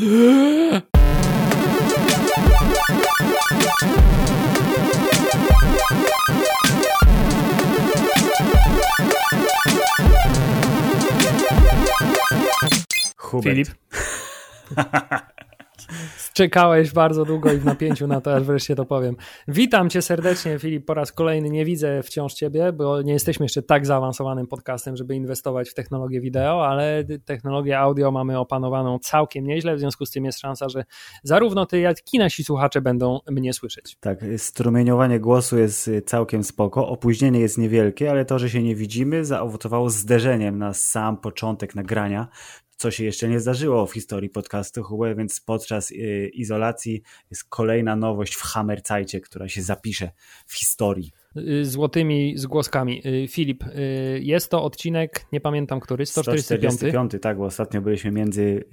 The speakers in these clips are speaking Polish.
Hubert. Filip. Czekałeś bardzo długo i w napięciu na to, aż wreszcie to powiem. Witam cię serdecznie, Filip, po raz kolejny. Nie widzę wciąż ciebie, bo nie jesteśmy jeszcze tak zaawansowanym podcastem, żeby inwestować w technologię wideo, ale technologię audio mamy opanowaną całkiem nieźle, w związku z tym jest szansa, że zarówno ty, jak i nasi słuchacze będą mnie słyszeć. Tak, strumieniowanie głosu jest całkiem spoko, opóźnienie jest niewielkie, ale to, że się nie widzimy, zaowocowało zderzeniem na sam początek nagrania, co się jeszcze nie zdarzyło w historii podcastu Hubert, więc podczas y, izolacji jest kolejna nowość w Hammerzajcie, która się zapisze w historii. Y, złotymi zgłoskami. Y, Filip, y, jest to odcinek, nie pamiętam który, 145. 145, tak, bo ostatnio byliśmy między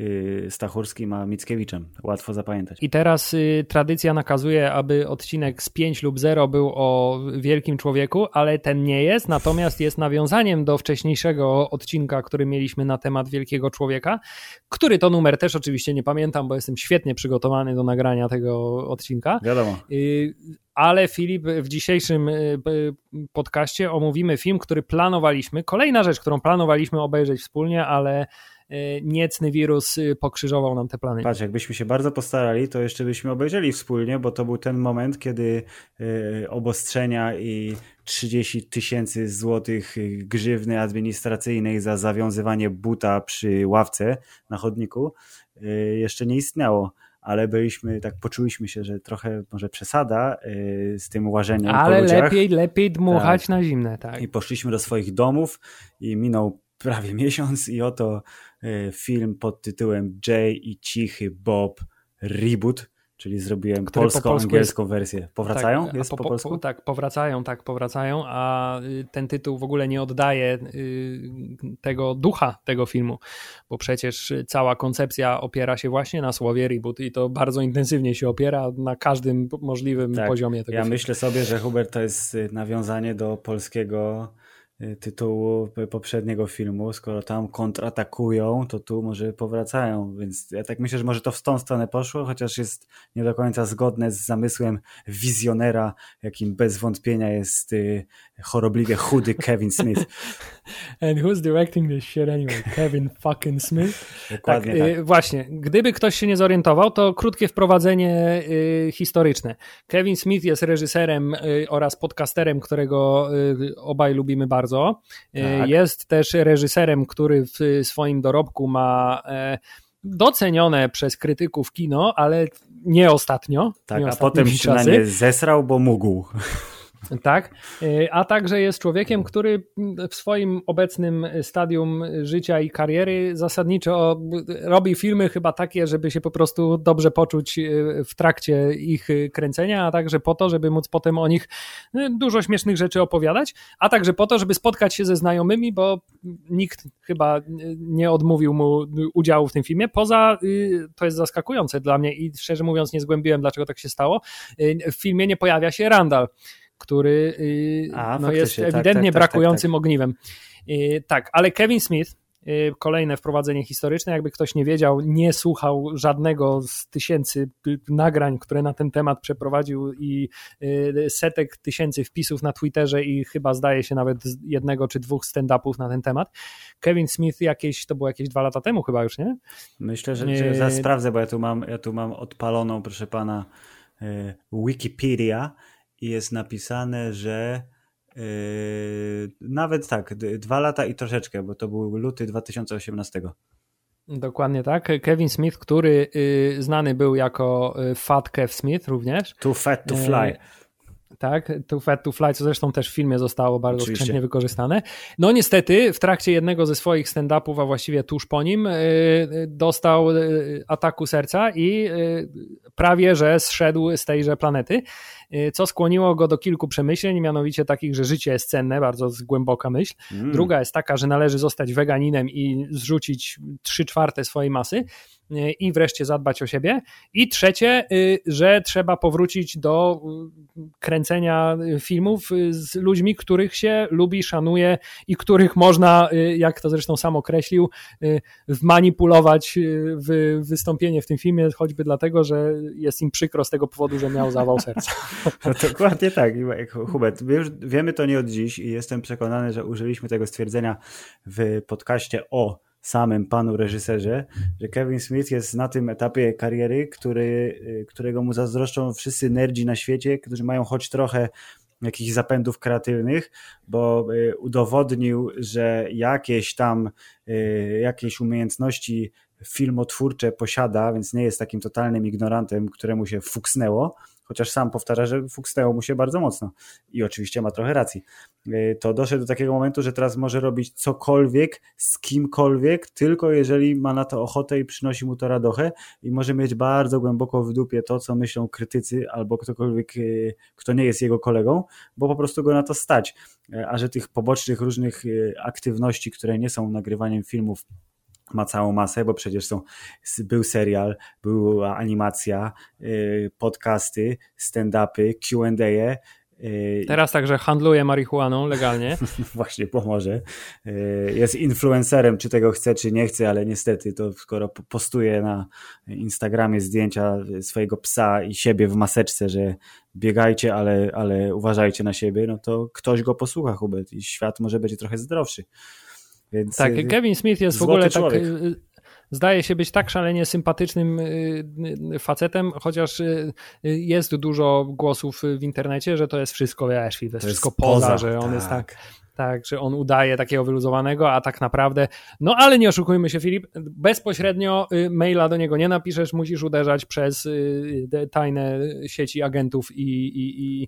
Stachurskim a Mickiewiczem. Łatwo zapamiętać. I teraz tradycja nakazuje, aby odcinek z 5 lub 0 był o wielkim człowieku, ale ten nie jest, natomiast jest nawiązaniem do wcześniejszego odcinka, który mieliśmy na temat wielkiego człowieka, który to numer też oczywiście nie pamiętam, bo jestem świetnie przygotowany do nagrania tego odcinka. Wiadomo ale Filip, w dzisiejszym y, podcaście omówimy film, który planowaliśmy. Kolejna rzecz, którą planowaliśmy obejrzeć wspólnie, ale y, niecny wirus y, pokrzyżował nam te plany. Patrz, jakbyśmy się bardzo postarali, to jeszcze byśmy obejrzeli wspólnie, bo to był ten moment, kiedy obostrzenia i 30 tysięcy złotych grzywny administracyjnej za zawiązywanie buta przy ławce na chodniku jeszcze nie istniało ale byliśmy, tak poczuliśmy się, że trochę może przesada yy, z tym łażeniem Ale po lepiej, lepiej dmuchać tak. na zimne, tak. I poszliśmy do swoich domów i minął prawie miesiąc i oto yy, film pod tytułem Jay i Cichy Bob Reboot Czyli zrobiłem polsko-angielską po wersję. Powracają? Tak, jest po, po, polsku? Po, tak, powracają, tak, powracają, a y, ten tytuł w ogóle nie oddaje y, tego ducha tego filmu, bo przecież cała koncepcja opiera się właśnie na słowie reboot i to bardzo intensywnie się opiera na każdym możliwym tak, poziomie tego Ja filmu. myślę sobie, że Hubert to jest nawiązanie do polskiego Y, tytułu poprzedniego filmu, skoro tam kontratakują, to tu może powracają, więc ja tak myślę, że może to w tą stronę poszło, chociaż jest nie do końca zgodne z zamysłem wizjonera, jakim bez wątpienia jest y, chorobliwie chudy Kevin Smith. And who's directing this shit anyway? Kevin fucking Smith? Dokładnie tak, tak. Y, właśnie, gdyby ktoś się nie zorientował, to krótkie wprowadzenie y, historyczne. Kevin Smith jest reżyserem y, oraz podcasterem, którego obaj lubimy bardzo. Tak. Jest też reżyserem, który w swoim dorobku ma e, docenione przez krytyków kino, ale nie ostatnio. Tak, nie a potem się na nie zesrał, bo mógł. Tak, y, a także jest człowiekiem, który w swoim obecnym stadium życia i kariery zasadniczo robi filmy chyba takie, żeby się po prostu dobrze poczuć y, w trakcie ich kręcenia, a także po to, żeby móc potem o nich y, dużo śmiesznych rzeczy opowiadać, a także po to, żeby spotkać się ze znajomymi, bo nikt chyba nie odmówił mu udziału w tym filmie. Poza, to jest zaskakujące dla mnie i szczerze mówiąc nie zgłębiłem, dlaczego tak się stało, w filmie nie pojawia się Randall który y, A, no jest tak, ewidentnie tak, tak, brakującym tak, ogniwem. Y, tak, ale Kevin Smith, y, kolejne wprowadzenie historyczne, jakby ktoś nie wiedział, nie słuchał żadnego z tysięcy nagrań, które na ten temat przeprowadził i setek tysięcy wpisów na Twitterze i chyba zdaje się nawet jednego czy dwóch stand-upów na ten temat. Kevin Smith jakieś, to było jakieś dwa lata temu chyba już, nie? Myślę, że, że zaraz sprawdzę, bo ja tu mam, ja tu mam odpaloną, proszę pana, Wikipedia i jest napisane, że yy, nawet tak, dwa lata i troszeczkę, bo to był luty 2018. Dokładnie tak. Kevin Smith, który y, znany był jako y, Fat Kev Smith również. Too fat to fly. Y, tak, Too Fat to Fly, co zresztą też w filmie zostało bardzo Oczywiście. wykorzystane. No niestety w trakcie jednego ze swoich stand-upów, a właściwie tuż po nim, dostał ataku serca i prawie że zszedł z tejże planety. Y, co skłoniło go do kilku przemyśleń, mianowicie takich, że życie jest cenne, bardzo głęboka myśl. Mm. Druga jest taka, że należy zostać weganinem i zrzucić trzy czwarte swojej masy. i wreszcie zadbać o siebie. I trzecie, że trzeba powrócić do kręcenia filmów z ludźmi, których się lubi, szanuje i których można, jak to zresztą sam określił, wmanipulować w wystąpienie w tym filmie, choćby dlatego, że jest im przykro z tego powodu, że miał zawał serca. No, dokładnie tak, Hubert. Już wiemy to nie od dziś i jestem przekonany, że użyliśmy tego stwierdzenia w podcaście o samym panu reżyserze, że Kevin Smith jest na tym etapie kariery, który, którego mu zazdroszczą wszyscy nerdzi na świecie, którzy mają choć trochę jakichś zapędów kreatywnych, bo y, udowodnił, że jakieś tam y, jakieś umiejętności filmotwórcze posiada, więc nie jest takim totalnym ignorantem, któremu się fuksnęło, chociaż sam powtarza, że fuksnęło mu się bardzo mocno i oczywiście ma trochę racji. Y, to doszedł do takiego momentu, że teraz może robić cokolwiek z kimkolwiek, tylko jeżeli ma na to ochotę i przynosi mu to radochę i może mieć bardzo głęboko w dupie to, co myślą krytycy albo ktokolwiek, y, kto nie jest jego kolegą, bo po prostu go na to stać. Y, a że tych pobocznych różnych aktywności, które nie są nagrywaniem filmów, ma całą masę, bo przecież są, był serial, była animacja, y, podcasty, stand-upy, Q&A. Y, Teraz także handluje marihuaną legalnie. Właśnie, pomoże. Y, jest influencerem, czy tego chce, czy nie chce, ale niestety to skoro postuje na Instagramie zdjęcia swojego psa i siebie w maseczce, że biegajcie, ale, ale uważajcie na siebie, no to ktoś go posłucha, Hubert, i świat może będzie trochę zdrowszy. Więc tak, y, Kevin Smith jest w ogóle tak, człowiek. tak zdaje się być tak szalenie sympatycznym y, facetem, chociaż jest dużo głosów w internecie, że to jest wszystko, wiesz, to jest wszystko poza, poza, że on tak. jest tak, tak, że on udaje takiego wyluzowanego, a tak naprawdę, no ale nie oszukujmy się Filip, bezpośrednio maila do niego nie napiszesz, musisz uderzać przez tajne sieci agentów i, i, i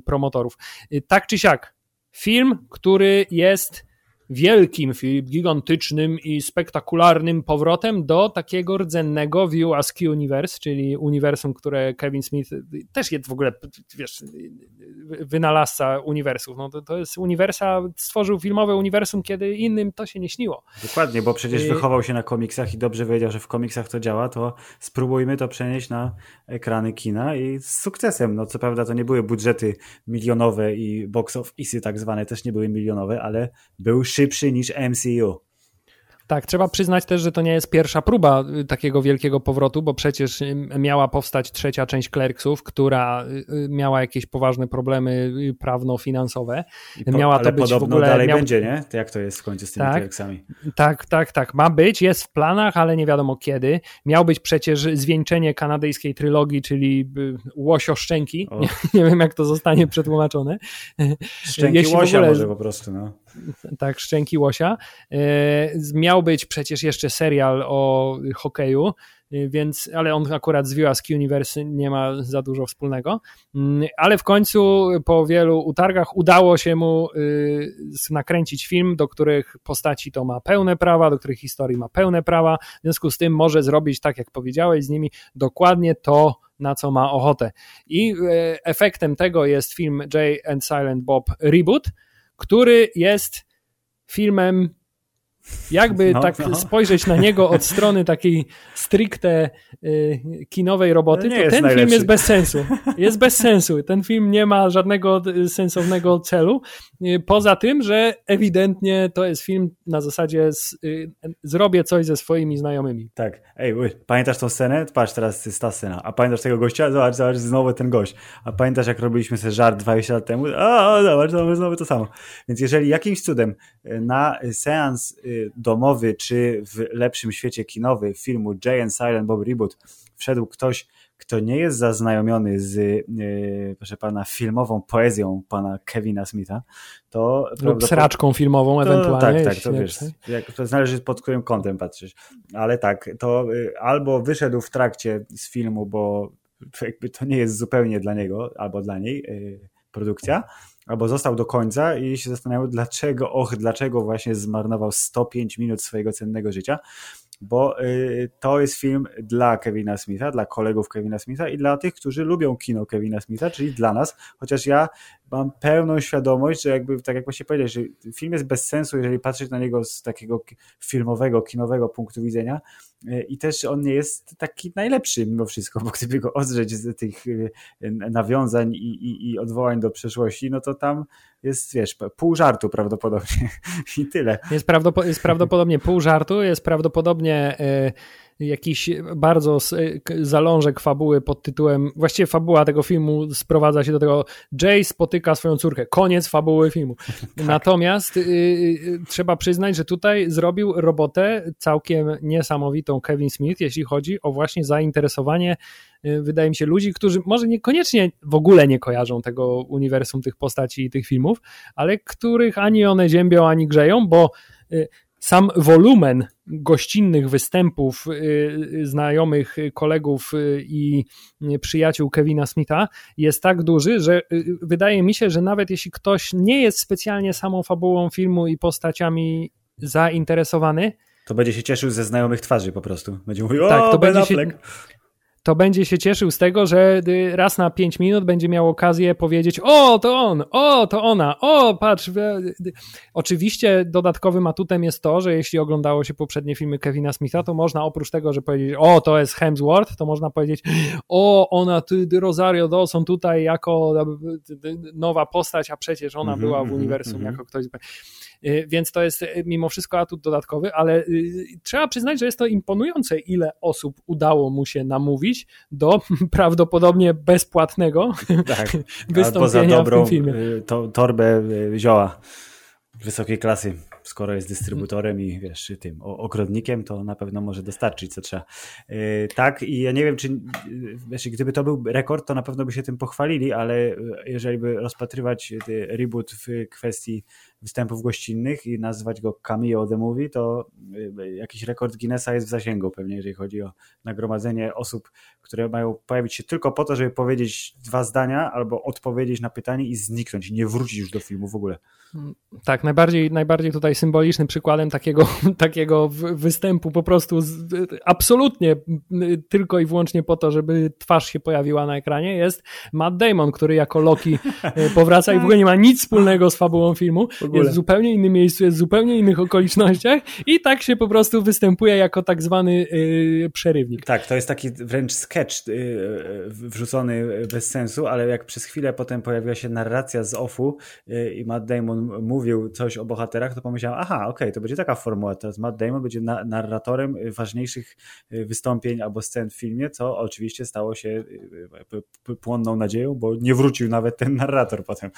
promotorów. Tak czy siak, film, który jest wielkim, gigantycznym i spektakularnym powrotem do takiego rdzennego View Askew Universe, czyli uniwersum, które Kevin Smith też jest w ogóle, wiesz, wynalazca uniwersów. No to, to jest uniwersa, stworzył filmowe uniwersum, kiedy innym to się nie śniło. Dokładnie, bo przecież y- wychował się na komiksach i dobrze wiedział, że w komiksach to działa, to spróbujmy to przenieść na ekrany kina i z sukcesem. No co prawda to nie były budżety milionowe i box office tak zwane też nie były milionowe, ale był szybszy niż MCU. Tak, trzeba przyznać też, że to nie jest pierwsza próba y, takiego wielkiego powrotu, bo przecież y, miała powstać trzecia część Clerksów, która y, miała jakieś poważne problemy prawno-finansowe. Po, miała to być w ogóle dalej miał... będzie, nie? To jak to jest w końcu z tymi tak, Clerksami? Tak, tak, tak. Ma być, jest w planach, ale nie wiadomo kiedy. Miał być przecież zwieńczenie kanadyjskiej trylogii, czyli Łosio Szczęki. Nie, nie, wiem, jak to zostanie przetłumaczone. Szczęki Jeśli Łosia ogóle... może po prostu, no. Tak, Szczęki Łosia. Miał miał być przecież jeszcze serial o hokeju, y, więc, ale on akurat z View Universe nie ma za dużo wspólnego. Mm, ale w końcu po wielu utargach udało się mu y, nakręcić film, do których postaci to ma pełne prawa, do których historii ma pełne prawa. W związku z tym może zrobić, tak jak powiedziałeś, z nimi dokładnie to, na co ma ochotę. I efektem tego jest film Jay and Silent Bob Reboot, który jest filmem jakby no, tak no. spojrzeć na niego od strony takiej stricte y, kinowej roboty, to ten najlepszy. film jest bez sensu. Jest bez sensu. Ten film nie ma żadnego y, sensownego celu. Y, poza tym, że ewidentnie to jest film na zasadzie z, y, zrobię coś ze swoimi znajomymi. Tak. Ej, pamiętasz tą scenę? Patrz, teraz jest ta scena. A pamiętasz tego gościa? Zobacz, zobacz, znowu ten gość. A pamiętasz, jak robiliśmy sobie żart 20 lat temu? A, zobacz, znowu, znowu to samo. Więc jeżeli jakimś cudem na seans domowy, czy w lepszym świecie kinowy filmu Jay and Silent Bob Reboot wszedł ktoś, kto nie jest zaznajomiony z, yy, proszę pana, filmową poezją pana Kevina Smitha, to... Lub sraczką filmową to, ewentualnie. Tak, tak, to wiesz, jak, to zależy pod którym kątem patrzysz. Ale tak, to yy, albo wyszedł w trakcie z filmu, bo jakby to nie jest zupełnie dla niego albo dla niej yy, produkcja, albo został do końca i się zastanawiał, dlaczego, och, dlaczego właśnie zmarnował 105 minut swojego cennego życia, bo y, to jest film dla Kevina Smitha, dla kolegów Kevina Smitha i dla tych, którzy lubią kino Kevina Smitha, czyli dla nas, chociaż ja mam pełną świadomość, że jakby, tak jak właśnie powiedziałeś, że film jest bez sensu, jeżeli patrzeć na niego z takiego filmowego, kinowego punktu widzenia e, i też on nie jest taki najlepszy mimo wszystko, bo gdyby go odrzeć z tych e, nawiązań i, i, i odwołań do przeszłości, no to tam jest, wiesz, pół żartu prawdopodobnie i tyle. Jest, jest prawdopodobnie pół żartu, jest prawdopodobnie... Yy jakiś bardzo zalążek fabuły pod tytułem, właściwie fabuła tego filmu sprowadza się do tego, Jay spotyka swoją córkę, koniec fabuły filmu. Tak. Natomiast y, y, trzeba przyznać, że tutaj zrobił robotę całkiem niesamowitą Kevin Smith, jeśli chodzi o właśnie zainteresowanie y, wydaje mi się, ludzi, którzy może niekoniecznie w ogóle nie kojarzą tego uniwersum, tych postaci i tych filmów, ale których ani one ziębią, ani grzeją, bo y, sam wolumen gościnnych występów y, y, znajomych, kolegów y, i przyjaciół Kevina Smitha jest tak duży, że wydaje mi się, że nawet jeśli ktoś nie jest specjalnie samą fabułą filmu i postaciami zainteresowany, to będzie się cieszył ze znajomych twarzy po prostu. Będzie mówił, tak, o, to ben będzie się, to będzie się cieszył z tego, że raz na 5 minut będzie miał okazję powiedzieć: O, to on, o, to ona, o, patrz. Oczywiście dodatkowym atutem jest to, że jeśli oglądało się poprzednie filmy Kevina Smitha, to można oprócz tego, że powiedzieć: O, to jest Hemsworth, to można powiedzieć: O, ona, ty, Rosario Dawson tutaj jako nowa postać, a przecież ona mm -hmm, była w uniwersum mm -hmm. jako ktoś. Y, więc to jest mimo wszystko atut dodatkowy, ale trzeba przyznać, że jest to imponujące, ile osób udało mu się namówić do prawdopodobnie bezpłatnego tak, wystąpienia dobrą, w tym filmie. To, torbę zioła wysokiej klasy skoro jest dystrybutorem i wiesz, tym ogrodnikiem, to na pewno może dostarczyć co trzeba. Yy, tak, i ja nie wiem, czy wiesz, gdyby to był rekord, to na pewno by się tym pochwalili, ale jeżeli by rozpatrywać reboot w kwestii występów gościnnych i nazwać go Cameo The Movie, to y, jakiś rekord Guinnessa jest w zasięgu pewnie, jeżeli chodzi o nagromadzenie osób, które mają pojawić się tylko po to, żeby powiedzieć dwa zdania albo odpowiedzieć na pytanie i zniknąć, nie wrócić już do filmu w ogóle. Tak, najbardziej, najbardziej tutaj symbolicznym przykładem takiego, takiego występu po prostu z, absolutnie tylko i wyłącznie po to, żeby twarz się pojawiła na ekranie jest Matt Damon, który jako Loki e, powraca i w ogóle nie ma nic wspólnego z fabułą filmu jest w zupełnie innym miejscu, jest w zupełnie innych okolicznościach i tak się po prostu występuje jako tak zwany yy, przerywnik. Tak, to jest taki wręcz sketch yy, wrzucony bez sensu, ale jak przez chwilę potem pojawiła się narracja z offu yy, i Matt Damon mówił coś o bohaterach, to pomyślałem, aha, okej, okay, to będzie taka formuła, teraz Matt Damon będzie na narratorem ważniejszych y, wystąpień albo scen w filmie, co oczywiście stało się y, płonną nadzieją, bo nie wrócił nawet ten narrator potem.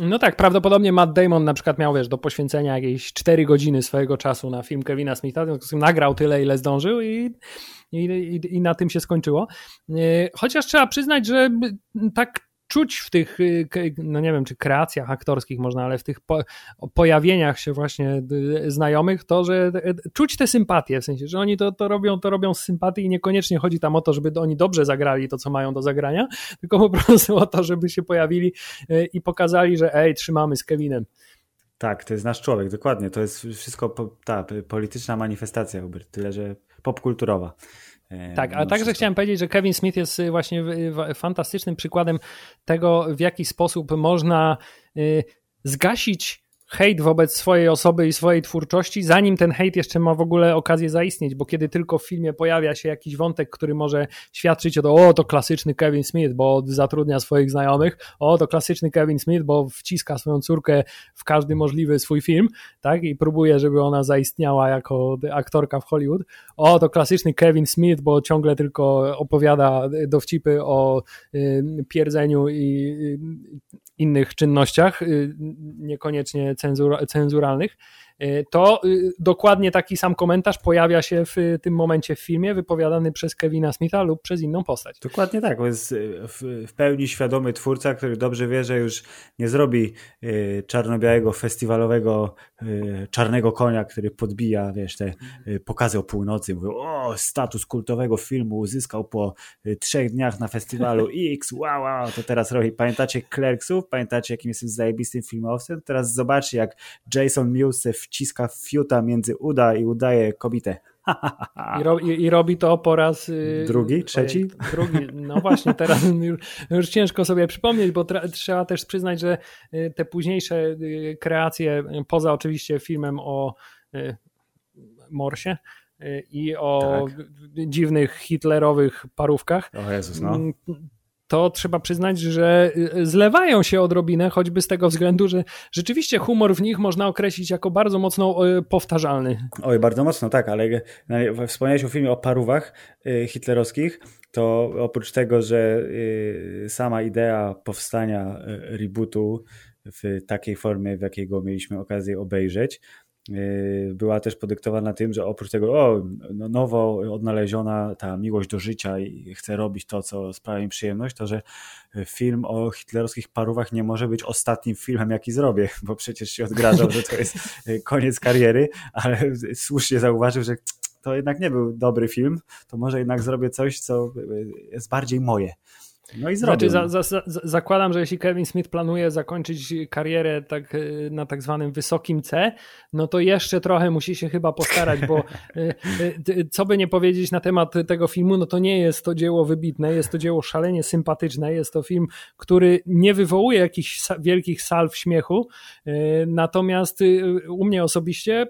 No tak, prawdopodobnie Matt Damon na przykład przykład miał, wiesz, do poświęcenia jakieś 4 godziny swojego czasu na film Kevina Smitha, w związku z tym nagrał tyle, ile zdążył i, i, i na tym się skończyło. E, chociaż trzeba przyznać, że tak czuć w tych, y, no nie wiem, czy kreacjach aktorskich można, ale w tych po, pojawieniach się właśnie znajomych, to, że y, czuć te sympatie, w sensie, że oni to, to robią, to robią z sympatii i niekoniecznie chodzi tam o to, żeby oni dobrze zagrali to, co mają do zagrania, tylko po prostu o to, żeby się pojawili i pokazali, że ej, trzymamy z Kevinem. Tak, to jest nasz człowiek, dokładnie. To jest wszystko ta polityczna manifestacja, Hubert, tyle że popkulturowa. E, tak, a także chciałem powiedzieć, że Kevin Smith jest y, właśnie fantastycznym przykładem tego, w jaki sposób można y, zgasić hejt wobec swojej osoby i swojej twórczości, zanim ten hejt jeszcze ma w ogóle okazję zaistnieć, bo kiedy tylko w filmie pojawia się jakiś wątek, który może świadczyć o to, o to klasyczny Kevin Smith, bo zatrudnia swoich znajomych, o to klasyczny Kevin Smith, bo wciska swoją córkę w każdy możliwy swój film, tak, i próbuje, żeby ona zaistniała jako aktorka w Hollywood, o to klasyczny Kevin Smith, bo ciągle tylko opowiada dowcipy o y, pierdzeniu i y, innych czynnościach, y, niekoniecznie cenzura, cenzuralnych, to y, dokładnie taki sam komentarz pojawia się w tym momencie w filmie, wypowiadany przez Kevina Smitha lub przez inną postać. Dokładnie tak, bo jest w, pełni świadomy twórca, który dobrze wie, że już nie zrobi czarno-białego, festiwalowego czarnego konia, który podbija, wiesz, te pokazy o północy. Mówią, o, status kultowego filmu uzyskał po trzech dniach na festiwalu X, wow, wow, to teraz robi. Pamiętacie Clerksów? Pamiętacie, jakim jestem zajebistym filmowcem? Teraz zobaczcie, jak Jason Mewes wciska fiuta między uda i udaje kobietę. I, ro, i, I, robi to po raz... Y, drugi? Trzeci? Drugi. No właśnie, teraz już, już ciężko sobie przypomnieć, bo tra, trzeba też przyznać, że y, te późniejsze y, kreacje, poza oczywiście filmem o Morsie, i o tak. dziwnych hitlerowych parówkach. O Jezus, no. To trzeba przyznać, że y, zlewają się odrobinę, choćby z tego względu, że rzeczywiście humor w nich można określić jako bardzo mocno y, powtarzalny. Oj, bardzo mocno, tak, ale wspomniałeś o filmie o parówach y, hitlerowskich, to oprócz tego, że sama idea powstania rebootu w takiej formie, w jakiej go mieliśmy okazję obejrzeć, była też podyktowana tym, że oprócz tego, o, no nowo odnaleziona ta miłość do życia i chce robić to, co sprawia mi przyjemność, to że film o hitlerowskich parówach nie może być ostatnim filmem, jaki zrobię, bo przecież się odgrażał, że to jest y, koniec kariery, ale słusznie zauważył, że to jednak nie był dobry film, to może jednak zrobię coś, co y, jest bardziej moje. No i zrobił. Znaczy, za, za, za, zakładam, że jeśli Kevin Smith planuje zakończyć karierę tak, e, na tak zwanym wysokim C, no to jeszcze trochę musi się chyba postarać, bo e, e, co by nie powiedzieć na temat tego filmu, no to nie jest to dzieło wybitne, jest to dzieło szalenie sympatyczne, jest to film, który nie wywołuje jakichś wielkich salw śmiechu, natomiast u mnie osobiście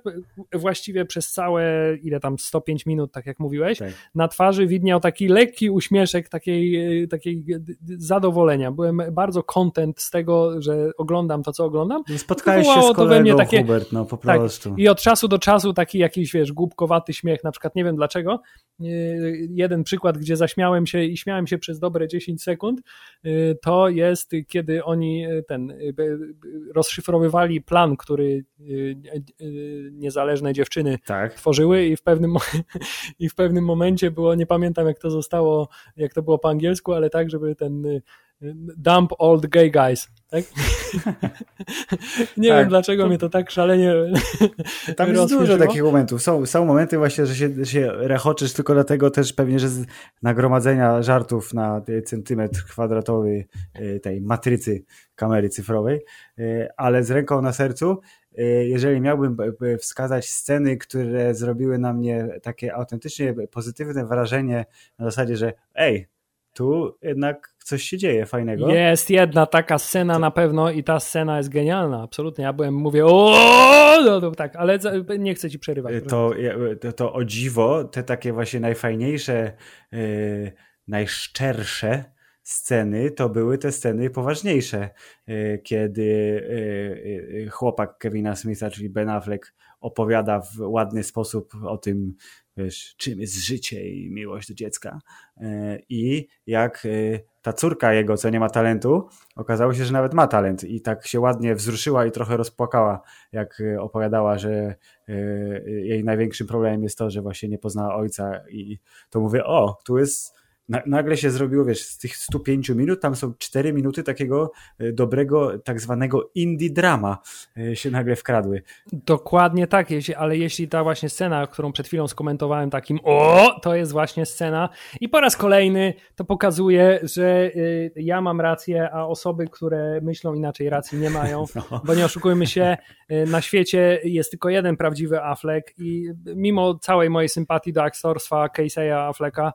właściwie przez całe, ile tam, 105 minut, tak jak mówiłeś, tak. na twarzy widniał taki lekki uśmieszek takiej, takiej zadowolenia. Byłem bardzo content z tego, że oglądam to, co oglądam. Spotkałeś się z kolegą takie, Hubert, no po tak, prostu. Tak, I od czasu do czasu taki jakiś, wiesz, głupkowaty śmiech, na przykład nie wiem dlaczego. Yy, jeden przykład, gdzie zaśmiałem się i śmiałem się przez dobre 10 sekund, yy, to jest, kiedy oni yy, ten rozszyfrowywali plan, który niezależne dziewczyny tak. tworzyły i w pewnym i w pewnym momencie było, nie pamiętam jak to zostało, jak to było po angielsku, ale tak, żeby ten y, dump old gay guys. Tak? nie tak, wiem dlaczego to... mnie to tak szalenie. Tam jest dużo takich momentów. Są, są momenty właśnie, że się, się rechoczysz tylko dlatego też pewnie, że z nagromadzenia żartów na centymetr kwadratowy y, tej matrycy kamery cyfrowej, y, ale z ręką na sercu jeżeli miałbym wskazać sceny, które zrobiły na mnie takie autentycznie pozytywne wrażenie na zasadzie, że ej, tu jednak coś się dzieje fajnego. Jest jedna taka scena na pewno i ta scena jest genialna, absolutnie. Ja byłem, mówię, o, no, no, tak, ale nie chcę ci przerywać. To, to, to o dziwo, te takie właśnie najfajniejsze, yy, najszczersze sceny, to były te sceny poważniejsze, yy, kiedy yy, chłopak Kevina Smitha, czyli Ben Affleck, opowiada w ładny sposób o tym, wiesz, czym jest życie i miłość do dziecka. E, I jak e, ta córka jego, co nie ma talentu, okazało się, że nawet ma talent i tak się ładnie wzruszyła i trochę rozpłakała, jak e, opowiadała, że jej największym problemem jest to, że właśnie nie poznała ojca i to mówię, o, tu jest nagle się zrobiło, wiesz, z tych 105 minut, tam są 4 minuty takiego e, dobrego, tak zwanego indie drama e, się nagle wkradły. Dokładnie tak, ale jeśli ta właśnie scena, którą przed chwilą skomentowałem takim o, to jest właśnie scena i po raz kolejny to pokazuje, że e, ja mam rację, a osoby, które myślą inaczej racji nie mają, no. bo nie oszukujmy się, na świecie jest tylko jeden prawdziwy Affleck i mimo całej mojej sympatii do aktorstwa Casey'a Afflecka,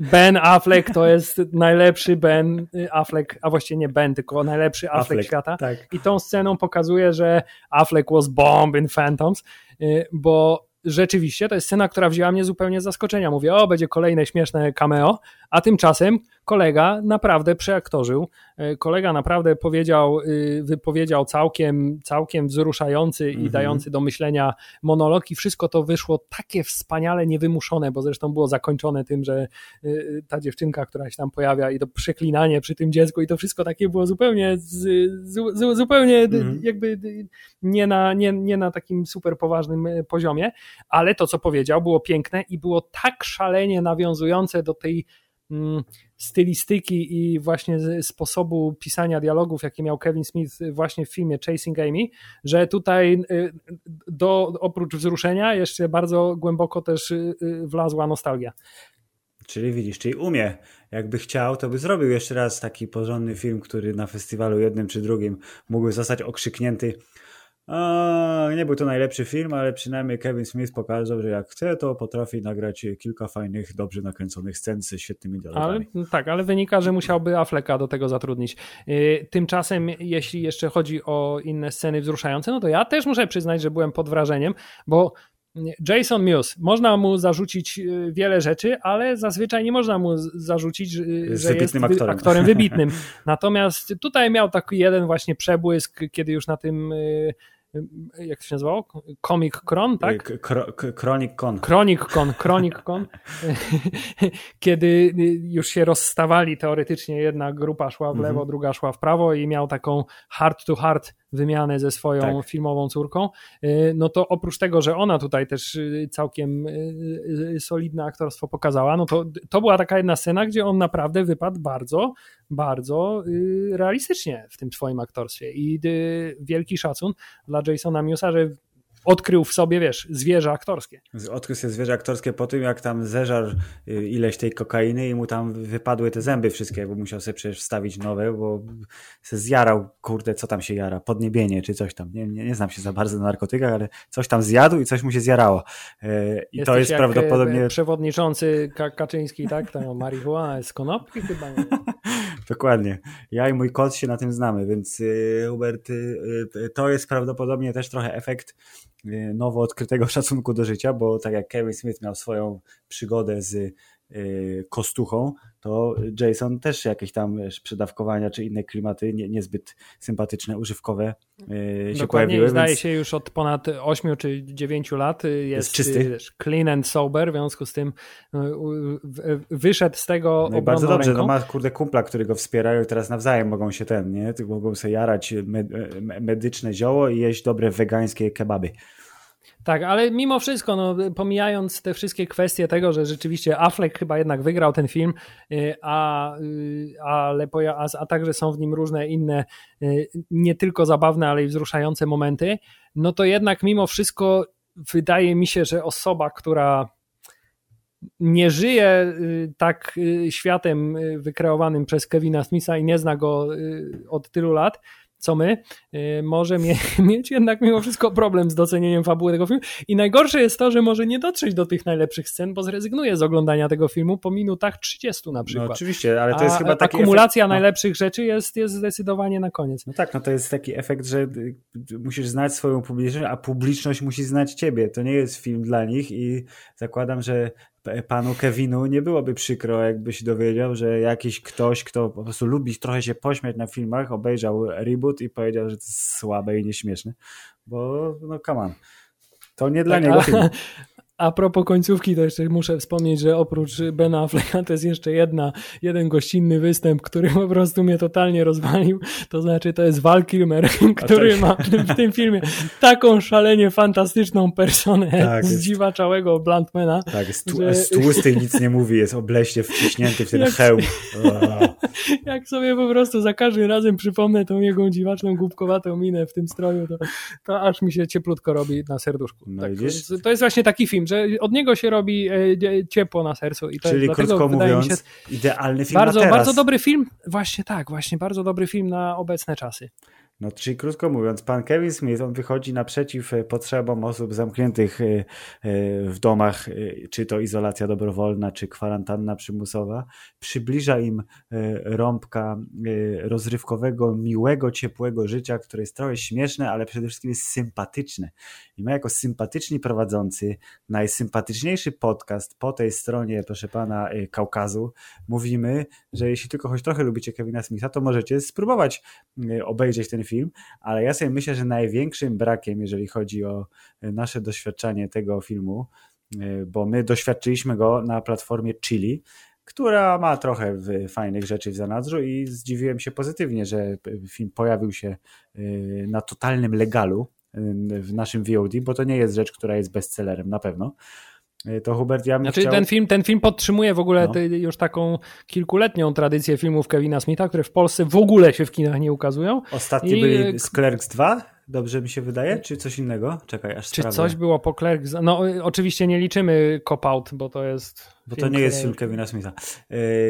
ben Affleck to jest najlepszy Ben Affleck, a właściwie nie Ben, tylko najlepszy Affleck, Affleck świata. Tak. I tą sceną pokazuje, że Affleck was bomb in Phantoms, y, bo rzeczywiście to jest scena, która wzięła mnie zupełnie z zaskoczenia. Mówię, o, będzie kolejne śmieszne cameo, a tymczasem kolega naprawdę przeaktorzył. E, kolega naprawdę powiedział, y, wypowiedział całkiem, całkiem wzruszający i mhm. dający do myślenia monolog i wszystko to wyszło takie wspaniale niewymuszone, bo zresztą było zakończone tym, że y, ta dziewczynka, która się tam pojawia i to przeklinanie przy tym dziecku i to wszystko takie było zupełnie z, z, zupełnie mm -hmm. jakby nie na, nie, nie na takim super poważnym e, poziomie, ale to, co powiedział, było piękne i było tak szalenie nawiązujące do tej stylistyki i właśnie sposobu pisania dialogów, jakie miał Kevin Smith właśnie w filmie Chasing Amy, że tutaj y, do, oprócz wzruszenia jeszcze bardzo głęboko też y, y, wlazła nostalgia. Czyli widzisz, czyli umie. Jakby chciał, to by zrobił jeszcze raz taki porządny film, który na festiwalu jednym czy drugim mógłby zostać okrzyknięty A, nie był to najlepszy film, ale przynajmniej Kevin Smith pokazał, że jak chce, to potrafi nagrać kilka fajnych, dobrze nakręconych scen ze świetnymi dialogami. Ale, tak, ale wynika, że musiałby Afflecka do tego zatrudnić. Y, tymczasem, jeśli jeszcze chodzi o inne sceny wzruszające, no to ja też muszę przyznać, że byłem pod wrażeniem, bo Jason Mewes, można mu zarzucić y, wiele rzeczy, ale zazwyczaj nie można mu zarzucić, że jest aktorem. aktorem wybitnym. Natomiast tutaj miał taki jeden właśnie przebłysk, kiedy już na tym y, jak to się nazywało? Comic Cron, tak? Chronic Con. Chronic Con, Chronic Con. Kiedy już się rozstawali teoretycznie, jedna grupa szła w lewo, mhm. druga szła w prawo i miał taką heart to heart wymianę ze swoją tak. filmową córką, y, no to oprócz tego, że ona tutaj też y, całkiem y, solidne aktorstwo pokazała, no to to była taka jedna scena, gdzie on naprawdę wypadł bardzo, bardzo realistycznie w tym swoim aktorstwie i wielki szacun dla Jasona Musa, że odkrył w sobie, wiesz, zwierzę aktorskie. Odkrył sobie zwierzę aktorskie po tym, jak tam zeżarł y, ileś tej kokainy i mu tam wypadły te zęby wszystkie, bo musiał sobie przecież wstawić nowe, bo się zjarał, kurde, co tam się jara, podniebienie czy coś tam. Nie, nie, nie znam się za bardzo na narkotykach, ale coś tam zjadł i coś mu się zjarało. E, I Jesteś to jest prawdopodobnie... E, przewodniczący Kaczyński, tak? Tam marihuana z konopki chyba. Nie? Dokładnie. Ja i mój kot się na tym znamy, więc y, Hubert, y, to jest prawdopodobnie też trochę efekt Y, nowo odkrytego szacunku do życia, bo tak jak Kevin Smith miał swoją przygodę z y, kostuchą, to Jason też jakieś tam przedawkowania czy inne klimaty nie, niezbyt sympatyczne, używkowe yy, się Dokładnie, pojawiły. Zdaje więc... się już od ponad 8 czy 9 lat jest, jest czysty. clean and sober, w związku z tym wyszedł z tego no bardzo dobrze, ręką. no ma kurde kumpla, który go wspiera i teraz nawzajem mogą się ten, nie? Mogą sobie jarać medyczne zioło i jeść dobre wegańskie kebaby. Tak, ale mimo wszystko, no, pomijając te wszystkie kwestie tego, że rzeczywiście Affleck chyba jednak wygrał ten film, y, a, y, ale, a, a także są w nim różne inne, y, nie tylko zabawne, ale i wzruszające momenty, no to jednak mimo wszystko wydaje mi się, że osoba, która nie żyje tak światem wykreowanym przez Kevina Smitha i nie zna go od tylu lat, co my, y, może mie mieć jednak mimo wszystko problem z docenieniem fabuły tego filmu. I najgorsze jest to, że może nie dotrzeć do tych najlepszych scen, bo zrezygnuje z oglądania tego filmu po minutach 30 na przykład. No oczywiście, ale to jest A, chyba taki Akumulacja efekt, no. najlepszych rzeczy jest, jest zdecydowanie na koniec. No tak, no to jest taki efekt, że y, musisz znać swoją publiczność, a publiczność musi znać ciebie. To nie jest film dla nich i zakładam, że panu Kevinu nie byłoby przykro, jakby się dowiedział, że jakiś ktoś, kto po prostu lubi trochę się pośmiać na filmach, obejrzał reboot i powiedział, że to jest słabe i nieśmieszne, bo no come on. To nie dla tak, niego film. A propos końcówki, to jeszcze muszę wspomnieć, że oprócz Bena Afflecka to jest jeszcze jedna, jeden gościnny występ, który po prostu mnie totalnie rozwalił. To znaczy, to jest Val Kilmer, który tak. ma w tym, filmie taką szalenie fantastyczną personę tak, zdziwaczałego Bluntmana. Tak, jest, tu, że... i nic nie mówi, jest obleśnie wciśnięty w ten jak, hełm. Jak sobie po prostu za każdym razem przypomnę tą jego dziwaczną, głupkowatą minę w tym stroju, to, to aż mi się cieplutko robi na serduszku. No tak, to jest właśnie taki film, że od niego się robi e, ciepło na sercu. I to Czyli jest, krótko mówiąc, się, idealny film bardzo. Bardzo dobry film, właśnie tak, właśnie bardzo dobry film na obecne czasy. No, czyli krótko mówiąc, pan Kevin Smith, on wychodzi naprzeciw e, potrzebom osób zamkniętych e, e, w domach, czy to izolacja dobrowolna, czy kwarantanna przymusowa, przybliża im rąbka rozrywkowego, miłego, ciepłego życia, które jest trochę śmieszne, ale przede wszystkim jest sympatyczne. I my jako sympatyczni prowadzący najsympatyczniejszy podcast po tej stronie, proszę pana, Kaukazu, mówimy, że jeśli tylko choć trochę lubicie Kevina Smitha, to możecie spróbować obejrzeć ten film, ale ja sobie myślę, że największym brakiem, jeżeli chodzi o e, nasze doświadczenie tego filmu, e, bo my doświadczyliśmy go na platformie Chili, która ma trochę fajnych rzeczy w zanadrzu i zdziwiłem się pozytywnie, że film pojawił się e, na totalnym legalu w naszym VOD, bo to nie jest rzecz, która jest bestsellerem na pewno. E, to Hubert, ja bym znaczy, chciał... ten, film, ten film podtrzymuje w ogóle no. już taką kilkuletnią tradycję filmów Kevina Smitha, które w Polsce w ogóle się w kinach nie ukazują. Ostatni I... byli Clerks 2, dobrze mi się wydaje, czy coś innego? Czekaj, aż Czy sprawdzę. coś było po Clerks? No oczywiście nie liczymy Cop Out, bo to jest Bo to nie jest film Kevina Smitha.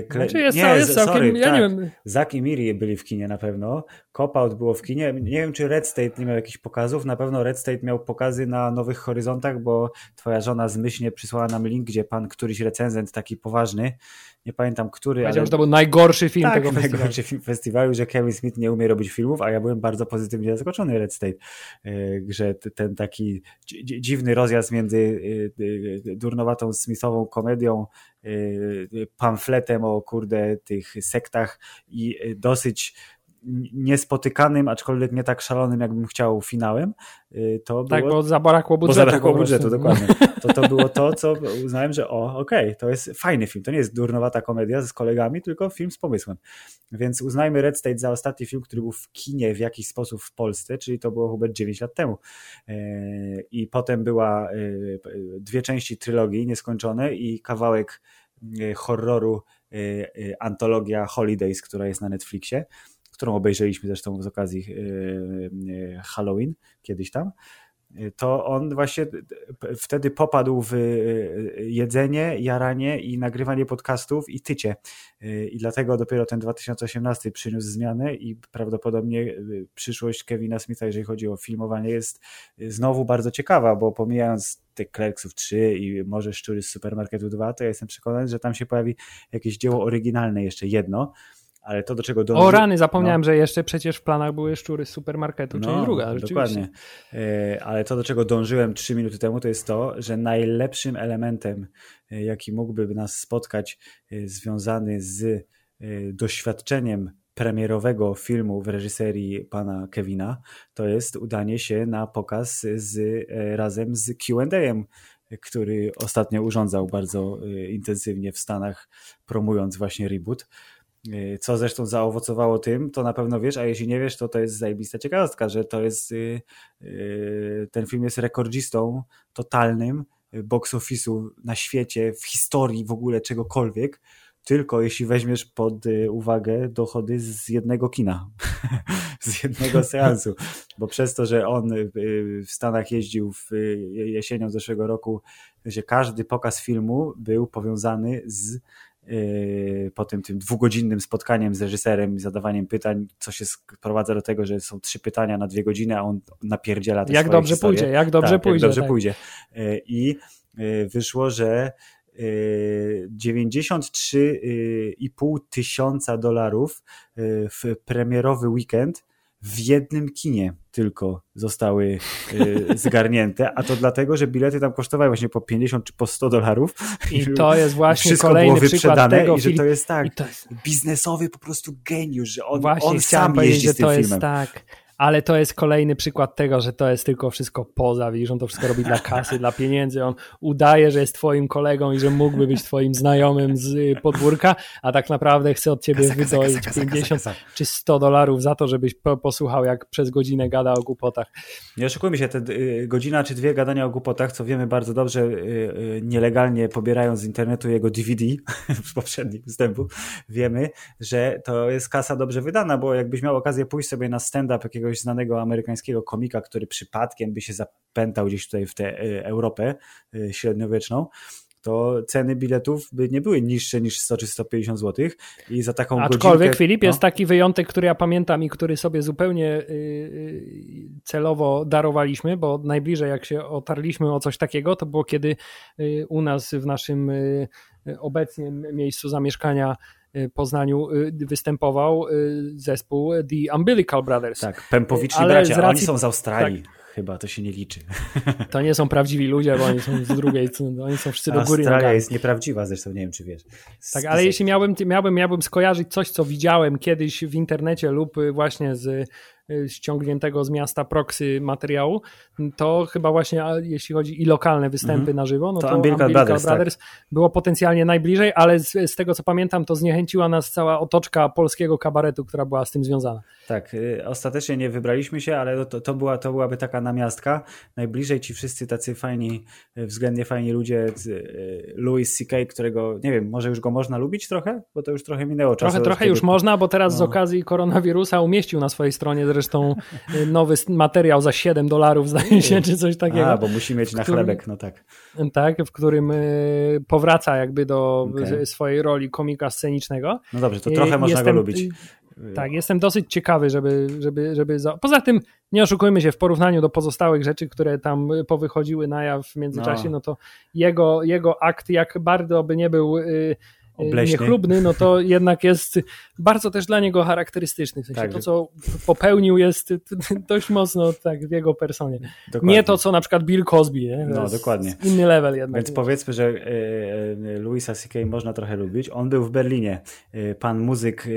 Kle... Znaczy jest, nie, jest całkiem, sorry, ja tak. nie wiem. Zack i Miri byli w kinie na pewno. Cop-Out było w kinie. Nie wiem, czy Red State nie miał jakichś pokazów. Na pewno Red State miał pokazy na Nowych Horyzontach, bo twoja żona zmyślnie przysłała nam link, gdzie pan któryś recenzent taki poważny nie pamiętam który. Powiedział, ale... że to był najgorszy film tak, tego festiwalu. najgorszy film festiwalu, że Kevin Smith nie umie robić filmów, a ja byłem bardzo pozytywnie zaskoczony Red State, e, że ten taki dziwny rozjazd między e, e, durnowatą Smithową komedią, pamfletem o kurde tych sektach i dosyć niespotykanym, aczkolwiek nie tak szalonym, jakbym chciał finałem, y, to tak, było... bo zabrakło budżetu. Bo zabrakło budżetu, dokładnie. To, to było to, co uznałem, że o, okej, okay, to jest fajny film. To nie jest durnowata komedia z kolegami, tylko film z pomysłem. Więc uznajmy Red State za ostatni film, który był w kinie w jakiś sposób w Polsce, czyli to było chyba 9 lat temu. Y, I potem była y, dwie części trylogii nieskończone i kawałek horroru antologia Holidays, która jest na Netflixie którą obejrzeliśmy zresztą z okazji e, e, Halloween kiedyś tam, to on właśnie wtedy popadł w e, jedzenie, jaranie i nagrywanie podcastów i tycie. I dlatego dopiero ten 2018 przyniósł zmianę i prawdopodobnie przyszłość Kevina Smitha, jeżeli chodzi o filmowanie, jest znowu bardzo ciekawa, bo pomijając te Clerksów 3 i może Szczury z Supermarketu 2, to ja jestem przekonany, że tam się pojawi jakieś dzieło oryginalne jeszcze jedno, ale to do czego dąży... O rany, zapomniałem, no. że jeszcze przecież w planach były szczury z supermarketu, no, czyli druga, Dokładnie. E, ale to, do czego dążyłem trzy minuty temu, to jest to, że najlepszym elementem, e, jaki mógłby nas spotkać, e, związany z doświadczeniem premierowego filmu w reżyserii pana Kevina, to jest udanie się na pokaz z, razem z Q&A, który ostatnio urządzał bardzo intensywnie w Stanach, promując właśnie reboot. Y, co zresztą zaowocowało tym, to na pewno wiesz, a jeśli nie wiesz, to to jest zajebista ciekawostka, że to jest y, y, ten film jest rekordzistą totalnym box office'u na świecie, w historii w ogóle czegokolwiek, tylko jeśli weźmiesz pod uwagę dochody z jednego kina, z jednego seansu, bo przez to, że on w Stanach jeździł w jesienią zeszłego roku, że każdy pokaz filmu był powiązany z po tym, tym dwugodzinnym spotkaniem z reżyserem i zadawaniem pytań, co się sprowadza do tego, że są trzy pytania na dwie godziny, a on napierdziela te Jak dobrze historie. pójdzie, jak dobrze tak, pójdzie. Jak dobrze tak. pójdzie. Yy, I yy, wyszło, że 93,5 tysiąca dolarów w premierowy weekend w jednym kinie tylko zostały y, zgarnięte, a to dlatego, że bilety tam kosztowały właśnie po 50 czy po 100 dolarów. I to jest właśnie kolejny przykład tego i że to jest tak, to jest... biznesowy po prostu geniusz, że on, właśnie on sam jeździ z tym to filmem. Jest tak ale to jest kolejny przykład tego, że to jest tylko wszystko poza, widzisz, on to wszystko robi dla kasy, dla pieniędzy, on udaje, że jest twoim kolegą i że mógłby być twoim znajomym z podwórka, a tak naprawdę chce od ciebie wydoić kasa, kasa, 50 czy 100 dolarów za to, żebyś posłuchał, jak przez godzinę gada o głupotach. Nie oszukujmy się, te y, godzina czy dwie gadania o głupotach, co wiemy bardzo dobrze, y, y, nielegalnie pobierając z internetu jego DVD z poprzednich występów, wiemy, że to jest kasa dobrze wydana, bo jakbyś miał okazję pójść sobie na stand-up jakiegoś jakiegoś znanego amerykańskiego komika, który przypadkiem by się zapętał gdzieś tutaj w tę e, Europę e, średniowieczną, to ceny biletów by nie były niższe niż 100 czy 150 zł i za taką Aczkolwiek godzinkę, Filip no. jest taki wyjątek, który ja pamiętam i który sobie zupełnie y, y, celowo darowaliśmy, bo najbliżej jak się otarliśmy o coś takiego, to było kiedy y, u nas w naszym obecnie miejscu zamieszkania Poznaniu y, występował y, zespół The Umbilical Brothers. Tak, pępowiczni Ale bracia, racji... oni są z Australii. Tak. Chyba to się nie liczy. To nie są prawdziwi ludzie, bo oni są z drugiej, oni są wszyscy do góry. Australia jest nieprawdziwa zresztą, nie wiem czy wiesz. Tak, ale jeśli miałbym, miałbym, miałbym skojarzyć coś, co widziałem kiedyś w internecie lub właśnie z Y, ściągniętego z miasta proxy materiału, to chyba właśnie jeśli chodzi i lokalne występy mm -hmm. na żywo, no to, to Umbilical, Umbilical Brothers, Brothers tak. było potencjalnie najbliżej, ale z, z, tego co pamiętam, to zniechęciła nas cała otoczka polskiego kabaretu, która była z tym związana. Tak, y, ostatecznie nie wybraliśmy się, ale to, to, była, to byłaby taka namiastka. Najbliżej ci wszyscy tacy fajni, y, względnie fajni ludzie, Louis C.K., którego, nie wiem, może już go można lubić trochę? Bo to już trochę minęło czasu. Trochę, trochę już można, bo teraz no. z okazji koronawirusa umieścił na swojej stronie zresztą nowy materiał za 7 dolarów, zdaje się, czy coś takiego. A, bo musi mieć na chlebek, no tak. Tak, w którym powraca jakby do okay. swojej roli komika scenicznego. No dobrze, to trochę można Jestem, go lubić. Tak, jestem dosyć ciekawy, żeby, żeby, żeby. Za... Poza tym, nie oszukujmy się, w porównaniu do pozostałych rzeczy, które tam powychodziły na jaw w międzyczasie, no, no to jego, jego akt, jak bardzo by nie był. Obleśny. niechlubny, no to jednak jest bardzo też dla niego charakterystyczny. W sensie tak, to, co popełnił, jest dość mocno tak w jego personie. Dokładnie. Nie to, co na przykład Bill Cosby. Nie? No, dokładnie. Inny level jednak. Więc powiedzmy, że e, Louisa C.K. można trochę lubić. On był w Berlinie. E, pan muzyk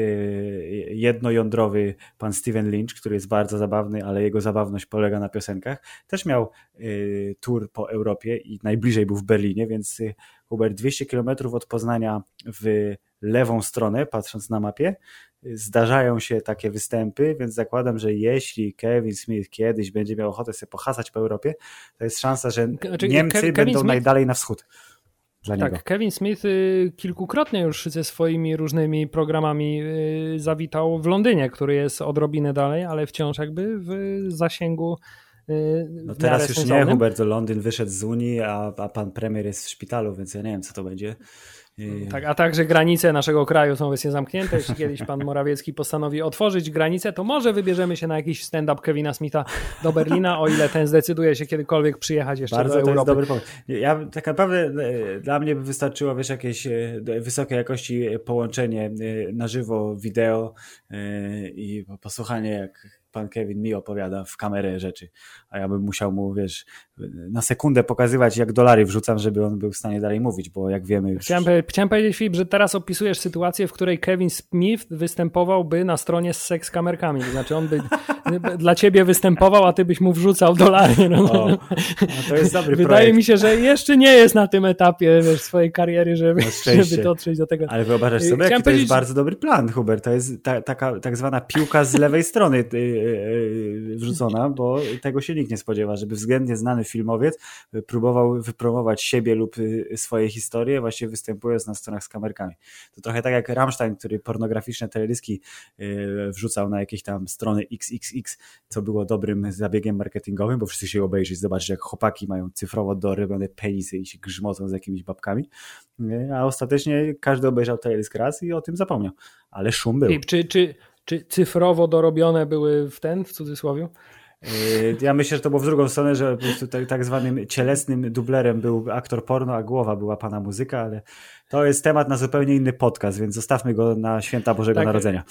jednojądrowy, pan Steven Lynch, który jest bardzo zabawny, ale jego zabawność polega na piosenkach. Też miał tour po Europie i najbliżej był w Berlinie, więc Hubert 200 km od Poznania w lewą stronę, patrząc na mapie, zdarzają się takie występy, więc zakładam, że jeśli Kevin Smith kiedyś będzie miał ochotę sobie pohasać po Europie, to jest szansa, że znaczy, Niemcy Kevin będą Smith... najdalej na wschód. Tak, niego. Kevin Smith y, kilkukrotnie już ze swoimi różnymi programami y, zawitał w Londynie, który jest odrobinę dalej, ale wciąż jakby w zasięgu no teraz już nie, Hubert Londyn wyszedł z Unii, a, a pan premier jest w szpitalu, więc ja nie wiem, co to będzie. Y, tak, a także granice naszego kraju są obecnie zamknięte. Jeśli kiedyś pan Morawiecki postanowi otworzyć granice, to może wybierzemy się na jakiś stand-up Kevina Smitha do Berlina, o ile ten zdecyduje się kiedykolwiek przyjechać jeszcze Bardzo do Europy. to jest dobry pomysł. Ja tak naprawdę e, dla mnie by wystarczyło wiesz, jakieś e, wysokiej jakości połączenie e, na żywo, wideo i posłuchanie jak pan Kevin mi opowiada w kamerę rzeczy, a ja bym musiał mu, wiesz, na sekundę pokazywać, jak dolary wrzucam, żeby on był w stanie dalej mówić, bo jak wiemy... Już... Chciałem, chciałem powiedzieć, Filip, że teraz opisujesz sytuację, w której Kevin Smith występowałby na stronie z seks kamerkami, to znaczy on by dla ciebie występował, a ty byś mu wrzucał dolary. No. O, no to jest dobry Wydaje projekt. mi się, że jeszcze nie jest na tym etapie wiesz, swojej kariery, żeby, żeby dotrzeć do tego. Ale wyobraź sobie, jaki to jest bardzo dobry plan, Hubert. To jest ta, taka tak zwana piłka z lewej strony y, y, y, wrzucona, bo tego się nikt nie spodziewa, żeby względnie znany filmowiec próbował wypromować siebie lub swoje historie, właśnie występując na stronach z kamerkami. To trochę tak jak Rammstein, który pornograficzne teledyski wrzucał na jakieś tam strony XXX, co było dobrym zabiegiem marketingowym, bo wszyscy się obejrzeć, zobaczyć jak chłopaki mają cyfrowo dorybione penisy i się grzmocą z jakimiś babkami, a ostatecznie każdy obejrzał teledysk raz i o tym zapomniał, ale szum był. Czy, czy, czy cyfrowo dorobione były w ten, w cudzysłowie? Yy, ja myślę, że to było w drugą stronę, że po prostu tak, tak zwanym cielesnym dublerem był aktor porno, a głowa była pana muzyka, ale to jest temat na zupełnie inny podcast, więc zostawmy go na święta Bożego tak, Narodzenia.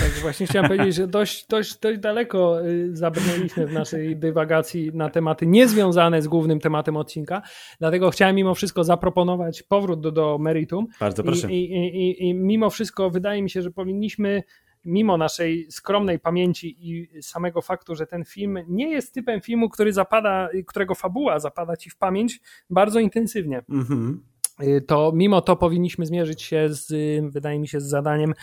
Tak, właśnie chciałem powiedzieć, że dość, dość, dość daleko y, zabrnęliśmy w naszej dywagacji na tematy niezwiązane z głównym tematem odcinka, dlatego chciałem mimo wszystko zaproponować powrót do, do meritum. Bardzo proszę. I, i, i, I mimo wszystko wydaje mi się, że powinniśmy mimo naszej skromnej pamięci i samego faktu, że ten film nie jest typem filmu, który zapada, którego fabuła zapada ci w pamięć bardzo intensywnie. Mm-hmm. To mimo to powinniśmy zmierzyć się z, wydaje mi się, z zadaniem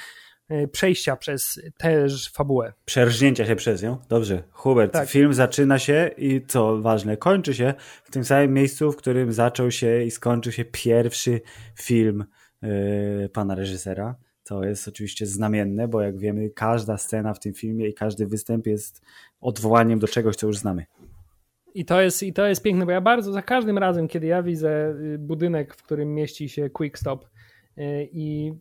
y, przejścia przez też fabułę. Przerżnięcia się przez nią. Dobrze. Hubert, tak. film zaczyna się i co ważne, kończy się w tym samym miejscu, w którym zaczął się i skończył się pierwszy film yy, pana reżysera. To jest oczywiście znamienne, bo jak wiemy, każda scena w tym filmie i każdy występ jest odwołaniem do czegoś, co już znamy. I to, jest, I to jest piękne, bo ja bardzo za każdym razem, kiedy ja widzę y, budynek, w którym mieści się Quick Stop y, i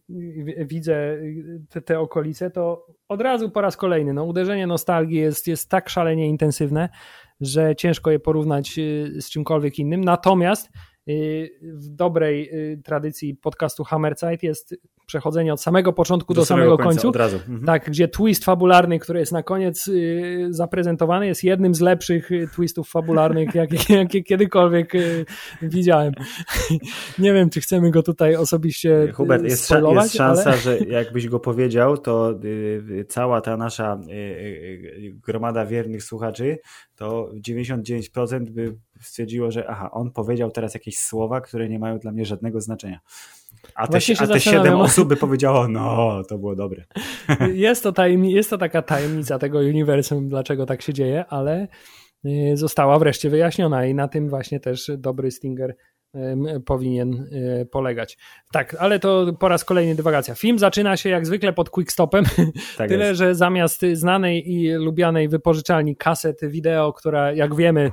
widzę y, te, te okolice, to od razu po raz kolejny no, uderzenie nostalgii jest, jest tak szalenie intensywne, że ciężko je porównać z czymkolwiek innym. Natomiast w dobrej tradycji podcastu Hammerzeit jest przechodzenie od samego początku do, do samego, samego końca, Od razu. Mhm. Tak, gdzie twist fabularny, który jest na koniec y, zaprezentowany, jest jednym z lepszych y, twistów fabularnych, jakie, kiedykolwiek y, widziałem. Nie wiem, czy chcemy go tutaj osobiście Hubert, jest, jest szansa, ale... że jakbyś go powiedział, to cała ta nasza gromada wiernych słuchaczy, to 99% by stwierdziło, że aha, on powiedział teraz jakieś słowa, które nie mają dla mnie żadnego znaczenia. A te, a te siedem osób by powiedziało, no, to było dobre. Jest to, tajemni- jest to taka tajemnica tego uniwersum, dlaczego tak się dzieje, ale y, została wreszcie wyjaśniona i na tym właśnie też dobry Stinger powinien polegać. Tak, ale to po raz kolejny dywagacja. Film zaczyna się jak zwykle pod quickstopem, tak tyle, jest. że zamiast znanej i lubianej wypożyczalni kaset wideo, która jak wiemy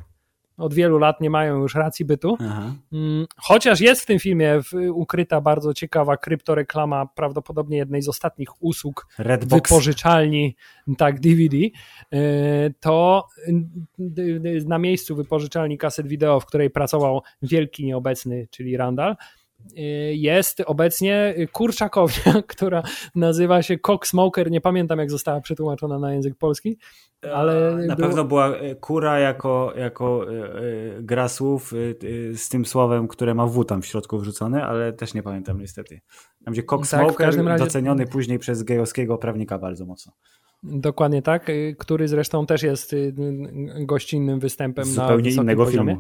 od wielu lat nie mają już racji bytu. Aha. Mm, chociaż jest w tym filmie ukryta bardzo ciekawa kryptoreklama, prawdopodobnie jednej z ostatnich usług Redbox. wypożyczalni, tak, DVD, y, to na miejscu wypożyczalni kaset wideo, w której pracował wielki nieobecny, czyli Randall, Y, jest obecnie kurczakownia, która nazywa się Cock Smoker. Nie pamiętam, jak została przetłumaczona na język polski, ale. Na było... pewno była e, kura jako, jako e, e, gra słów z tym słowem, które ma W tam w środku wrzucone, ale też nie pamiętam niestety. Tam gdzie Cock tak, Smoker razie... doceniony później przez gejowskiego prawnika bardzo mocno. Dokładnie tak, który zresztą też jest gościnnym występem Zupełnie na innego poziomie.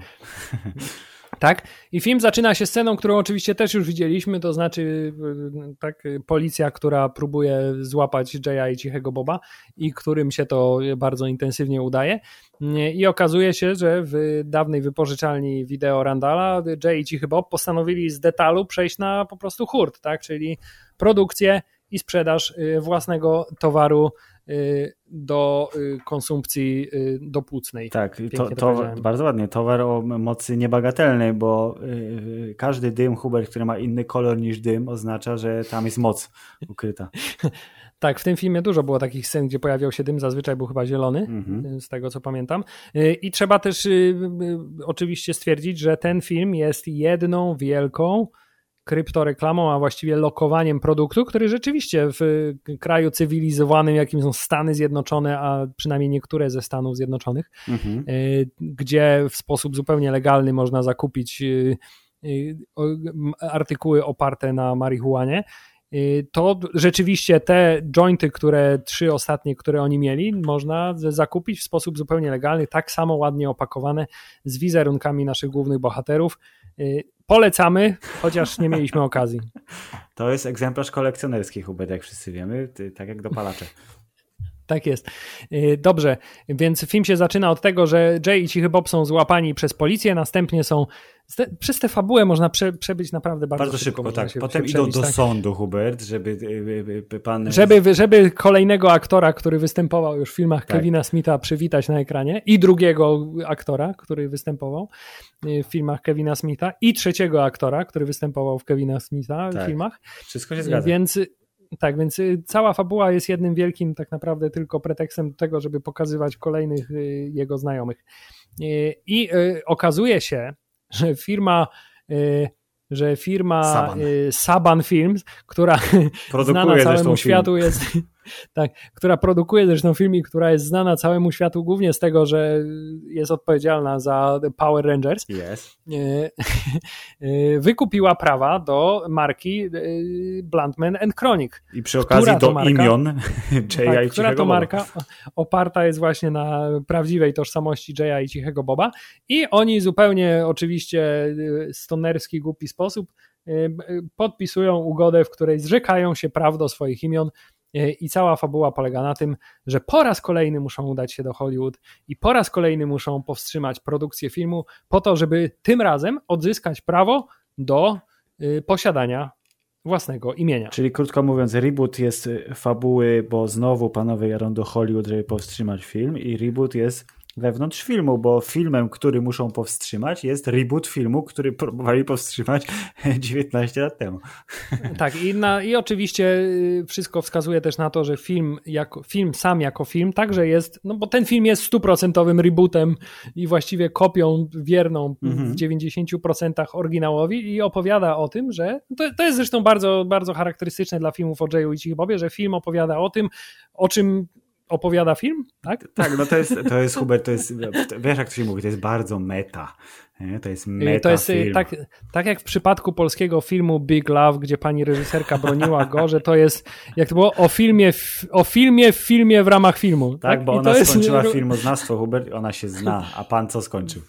filmu. Tak? I film zaczyna się sceną, którą oczywiście też już widzieliśmy, to znaczy tak, policja, która próbuje złapać Jaya i Cichego Boba i którym się to bardzo intensywnie udaje. I okazuje się, że w dawnej wypożyczalni wideo Randala Jay i Cichy Bob postanowili z detalu przejść na po prostu hurt, tak? czyli produkcję i sprzedaż y, własnego towaru Y, do y, konsumpcji y, dopłucnej. Tak, to, to bardzo ładnie. Towar o mocy niebagatelnej, bo każdy dym, Hubert, który ma inny kolor niż dym, oznacza, że tam jest moc ukryta. Tak, w tym filmie dużo było takich scen, gdzie pojawiał się dym, zazwyczaj był chyba zielony, mhm. z tego co pamiętam. I trzeba też oczywiście stwierdzić, że ten film jest jedną wielką kryptoreklamą, a właściwie lokowaniem produktu, który rzeczywiście w kraju cywilizowanym, jakim są Stany Zjednoczone, a przynajmniej niektóre ze Stanów Zjednoczonych, mhm. E, gdzie w sposób zupełnie legalny można zakupić e, artykuły oparte na marihuanie, to rzeczywiście te jointy, które trzy ostatnie, które oni mieli, można zakupić w sposób zupełnie legalny, tak samo ładnie opakowane z wizerunkami naszych głównych bohaterów. Polecamy, chociaż nie mieliśmy okazji. To jest egzemplarz kolekcjonerski, Hubert, jak wszyscy wiemy, tak jak dopalacze. Tak jest. Y, dobrze, więc film się zaczyna od tego, że Jay i Cichy Bob są złapani przez policję, następnie są przez tę fabułę można prze, przebyć naprawdę bardzo, bardzo szybko. szybko tak. Potem idą do tak. sądu, Hubert, żeby y, y, pan. Żeby, żeby kolejnego aktora, który występował już w filmach tak. Kevina Smitha, przywitać na ekranie, i drugiego aktora, który występował w filmach Kevina Smitha, i trzeciego aktora, który występował w Kevina Smitha tak. w filmach. Wszystko się zgadza. Więc tak, więc y, cała fabuła jest jednym wielkim tak naprawdę tylko pretekstem do tego, żeby pokazywać kolejnych y, jego znajomych. Y, I okazuje się, że firma że firma Saban, Saban Films, która znana całemu światu jest tak, która produkuje zresztą filmik, która jest znana całemu światu głównie z tego, że jest odpowiedzialna za Power Rangers. Yes. Wykupiła prawa do marki e, Bluntman and Chronic. I przy okazji do marka, imion Jaya tak, i Która to marka oparta jest właśnie na prawdziwej tożsamości Jaya i Cichego Boba i oni zupełnie oczywiście e, stonerski, głupi sposób e, podpisują ugodę, w której zrzekają się praw do swoich imion E, I cała fabuła polega na tym, że po raz kolejny muszą udać się do Hollywood i po raz kolejny muszą powstrzymać produkcję filmu, po to, żeby tym razem odzyskać prawo do y, posiadania własnego imienia. Czyli krótko mówiąc, reboot jest fabuły, bo znowu panowie jadą do Hollywood, żeby powstrzymać film i reboot jest wewnątrz filmu, bo filmem, który muszą powstrzymać jest reboot filmu, który próbowali powstrzymać 19 lat temu. Tak i, na, i oczywiście y, wszystko wskazuje też na to, że film, jako, film sam jako film także jest, no bo ten film jest stuprocentowym rebootem i właściwie kopią wierną mhm. w 90% oryginałowi i opowiada o tym, że to, to jest zresztą bardzo, bardzo charakterystyczne dla filmów o Jayu i Bobie, że film opowiada o tym, o czym opowiada film, tak? Tak, no to jest, to jest Hubert, to jest, wiesz jak to się mówi, to jest bardzo meta. Nie? To jest meta To jest y. Tak, tak jak w przypadku polskiego filmu Big Love, gdzie pani reżyserka broniła go, że to jest, jak to było, o filmie, o filmie w filmie w ramach filmu. Tak, tak? bo I ona skończyła jest... filmoznawstwo, Hubert, ona się zna, a pan co skończył?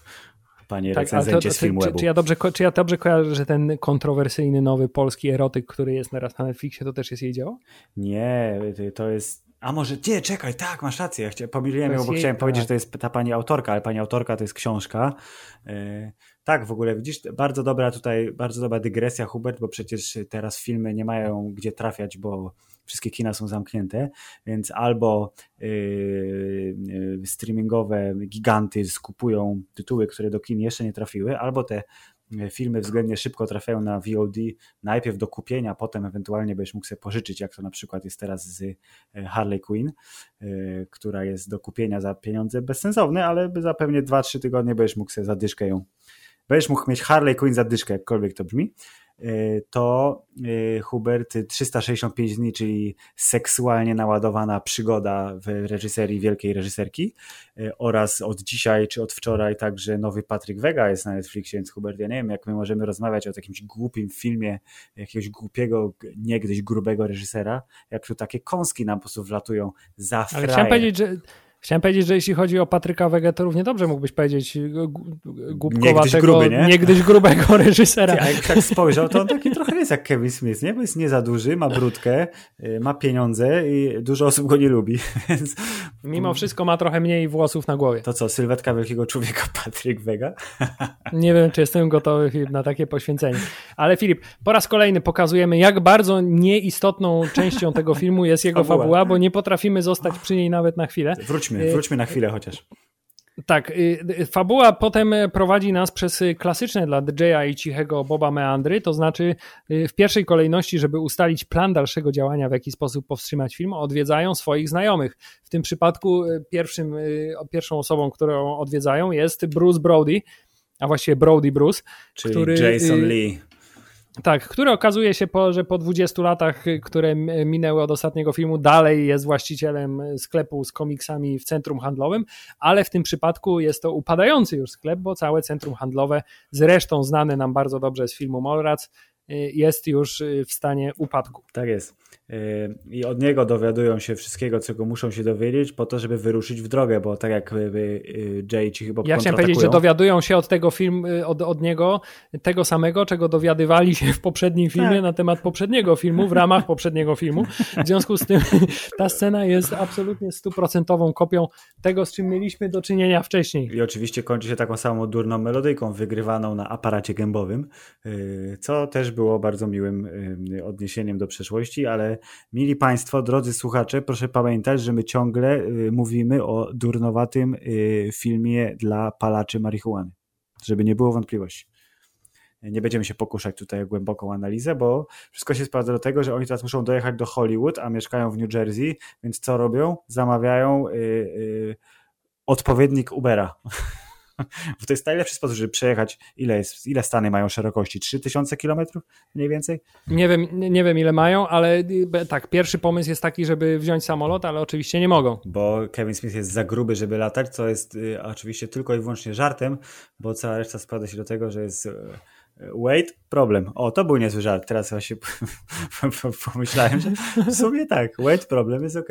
Panie tak, recenzencie to, to, z filmu czy, czy, ja dobrze, czy ja dobrze kojarzę, że ten kontrowersyjny nowy polski erotyk, który jest teraz na Netflixie, to też jest jej dzieło? Nie, to jest a może, nie, czekaj, tak, masz rację. Ja chcia, pomyliłem ją, bo chciałem powiedzieć, że to jest ta pani autorka, ale pani autorka to jest książka. Yy, Tak, w ogóle widzisz, bardzo dobra tutaj, bardzo dobra dygresja, Hubert, bo przecież teraz filmy nie mają gdzie trafiać, bo wszystkie kina są zamknięte, więc albo yy, yy, streamingowe giganty skupują tytuły, które do kin jeszcze nie trafiły, albo te filmy względnie szybko trafiają na VOD, najpierw do kupienia, potem ewentualnie będziesz mógł sobie pożyczyć, jak to na przykład jest teraz z e, Harley Quinn, e, która jest do kupienia za pieniądze bezsensowne, ale za pewnie 2-3 tygodnie będziesz mógł sobie za dyszkę ją będziesz mógł mieć Harley Quinn za dyszkę, jakkolwiek to brzmi, to e, Hubert 365 dni, czyli seksualnie naładowana przygoda w reżyserii wielkiej reżyserki e, oraz od dzisiaj czy od wczoraj także nowy Patryk Wega jest na Netflixie, więc Hubert, ja nie wiem jak my możemy rozmawiać o jakimś głupim filmie jakiegoś głupiego, niegdyś grubego reżysera, jak tu takie kąski nam po prostu wlatują za frajer. Ale chciałem powiedzieć, że Chciałem powiedzieć, że jeśli chodzi o Patryka Wege, to równie dobrze mógłbyś powiedzieć głupkowatego, niegdyś, gruby, nie? niegdyś grubego reżysera. Ja, jak tak spojrzał, to on taki trochę jest jak Kevin Smith, nie? Bo jest nie za duży, ma brudkę, y, ma pieniądze i dużo osób go nie lubi. Więc... Mimo wszystko ma trochę mniej włosów na głowie. To co, sylwetka wielkiego człowieka Patryk Wega? nie wiem, czy jestem gotowy na takie poświęcenie. Ale Filip, po raz kolejny pokazujemy, jak bardzo nieistotną częścią tego filmu jest jego fabuła, bo nie potrafimy zostać przy niej nawet na chwilę. Wróć wróćmy, wróćmy na chwilę chociaż. Tak, y, fabuła potem prowadzi nas przez klasyczne dla DJ-a i cichego Boba meandry, to znaczy y, w pierwszej kolejności, żeby ustalić plan dalszego działania, w jaki sposób powstrzymać film, odwiedzają swoich znajomych. W tym przypadku pierwszym, pierwszą osobą, którą odwiedzają jest Bruce Brody, a właściwie Brody Bruce, Czyli który, Jason Lee. Tak, który okazuje się, po, że po 20 latach, które minęły od ostatniego filmu, dalej jest właścicielem sklepu z komiksami w centrum handlowym, ale w tym przypadku jest to upadający już sklep, bo całe centrum handlowe, zresztą znane nam bardzo dobrze z filmu Molrac, jest już w stanie upadku. Tak jest. Yy, i od niego dowiadują się wszystkiego, czego muszą się dowiedzieć, po to, żeby wyruszyć w drogę, bo tak jak yy, Jay ci chyba Ja chciałem powiedzieć, że dowiadują się od tego filmu, yy, od, od niego tego samego, czego dowiadywali się w poprzednim filmie tak. na temat poprzedniego filmu, w ramach poprzedniego filmu. W związku z tym ta scena jest absolutnie stuprocentową kopią tego, z czym mieliśmy do czynienia wcześniej. I oczywiście kończy się taką samą durną melodyjką wygrywaną na aparacie gębowym, co też było bardzo miłym odniesieniem do przeszłości, ale mili Państwo, drodzy słuchacze, proszę pamiętać, że my ciągle y, mówimy o durnowatym y, filmie dla palaczy marihuany, żeby nie było wątpliwości. Nie będziemy się pokuszać tutaj o głęboką analizę, bo wszystko się sprawdza do tego, że oni teraz muszą dojechać do Hollywood, a mieszkają w New Jersey, więc co robią? Zamawiają yy, odpowiednik Ubera. Bo to jest najlepszy sposób, żeby przejechać. Ile, jest, ile Stany mają szerokości? 3000 kilometrów mniej więcej? Nie wiem, nie wiem ile mają, ale tak, pierwszy pomysł jest taki, żeby wziąć samolot, ale oczywiście nie mogą. Bo Kevin Smith jest za gruby, żeby latać, co jest y, oczywiście tylko i wyłącznie żartem, bo cała reszta sprowadza się do tego, że jest. Y, Wait, problem. O, to był niezły żart. Teraz właśnie pomyślałem, że w sumie tak. Wait, problem jest ok.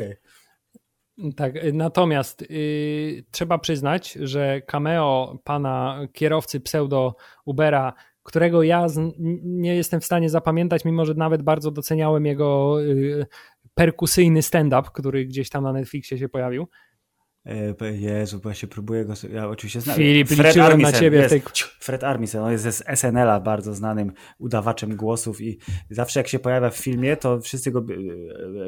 Tak, natomiast yy, trzeba przyznać, że cameo pana kierowcy pseudo Ubera, którego ja z, nie jestem w stanie zapamiętać, mimo że nawet bardzo doceniałem jego yy, perkusyjny stand-up, który gdzieś tam na Netflixie się pojawił. E, Jezu, bo ja się próbuję go. Ja oczywiście znam. Filip, Fred Armisen, na ciebie. Jest, tej... Fred Armisen, on jest ze SNL-a bardzo znanym udawaczem głosów i zawsze jak się pojawia w filmie, to wszyscy go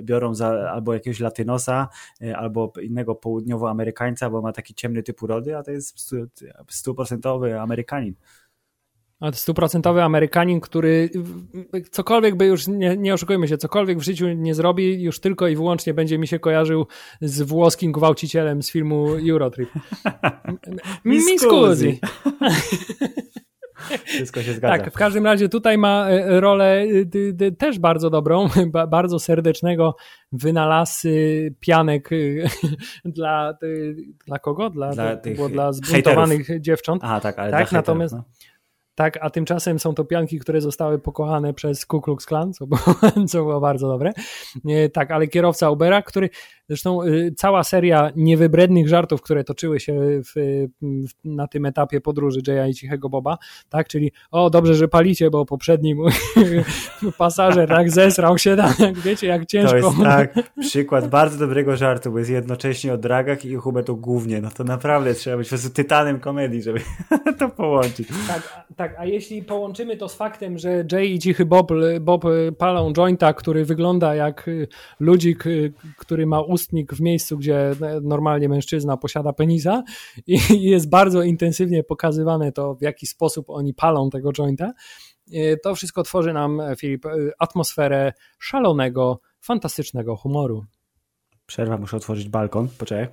biorą za albo jakiegoś latynosa, e, albo innego południowoamerykańca, bo ma taki ciemny typ urody, a to jest stuprocentowy Amerykanin stuprocentowy Amerykanin, który cokolwiek by już, nie, nie oszukujmy się, cokolwiek w życiu nie zrobi, już tylko i wyłącznie będzie mi się kojarzył z włoskim gwałcicielem z filmu Eurotrip. Mi scusi. Wszystko się zgadza. Tak, w każdym razie tutaj ma e, rolę e, też bardzo dobrą, bardzo serdecznego wynalazcy pianek e, dla, dla kogo? Dla, dla, tych dla zbuntowanych hejterów. dziewcząt. Aha, tak, ale tak, natomiast. no tak, a tymczasem są to pianki, które zostały pokochane przez Ku Klux Klan, co było, co było bardzo dobre. Tak, ale kierowca Ubera, który zresztą y, cała seria niewybrednych żartów, które toczyły się w, w, na tym etapie podróży Jaya i Cichego Boba, tak, czyli o, dobrze, że palicie, bo poprzedni mój pasażer tak zesrał się tam, jak wiecie, jak ciężko. To jest tak, przykład bardzo dobrego żartu, bo jest jednocześnie o dragach i Hubertu głównie, no to naprawdę trzeba być po prostu tytanem komedii, żeby to połączyć. Tak, tak, a jeśli połączymy to z faktem, że Jay i Cichy Bob, Bob palą jointa, który wygląda jak y, ludzik, y, który ma ustnik w miejscu, gdzie normalnie mężczyzna posiada penisa i jest bardzo intensywnie pokazywane to, w jaki sposób oni palą tego jointa, y, to wszystko tworzy nam, Filip, atmosferę szalonego, fantastycznego humoru. Przerwa, muszę otworzyć balkon. Poczekaj.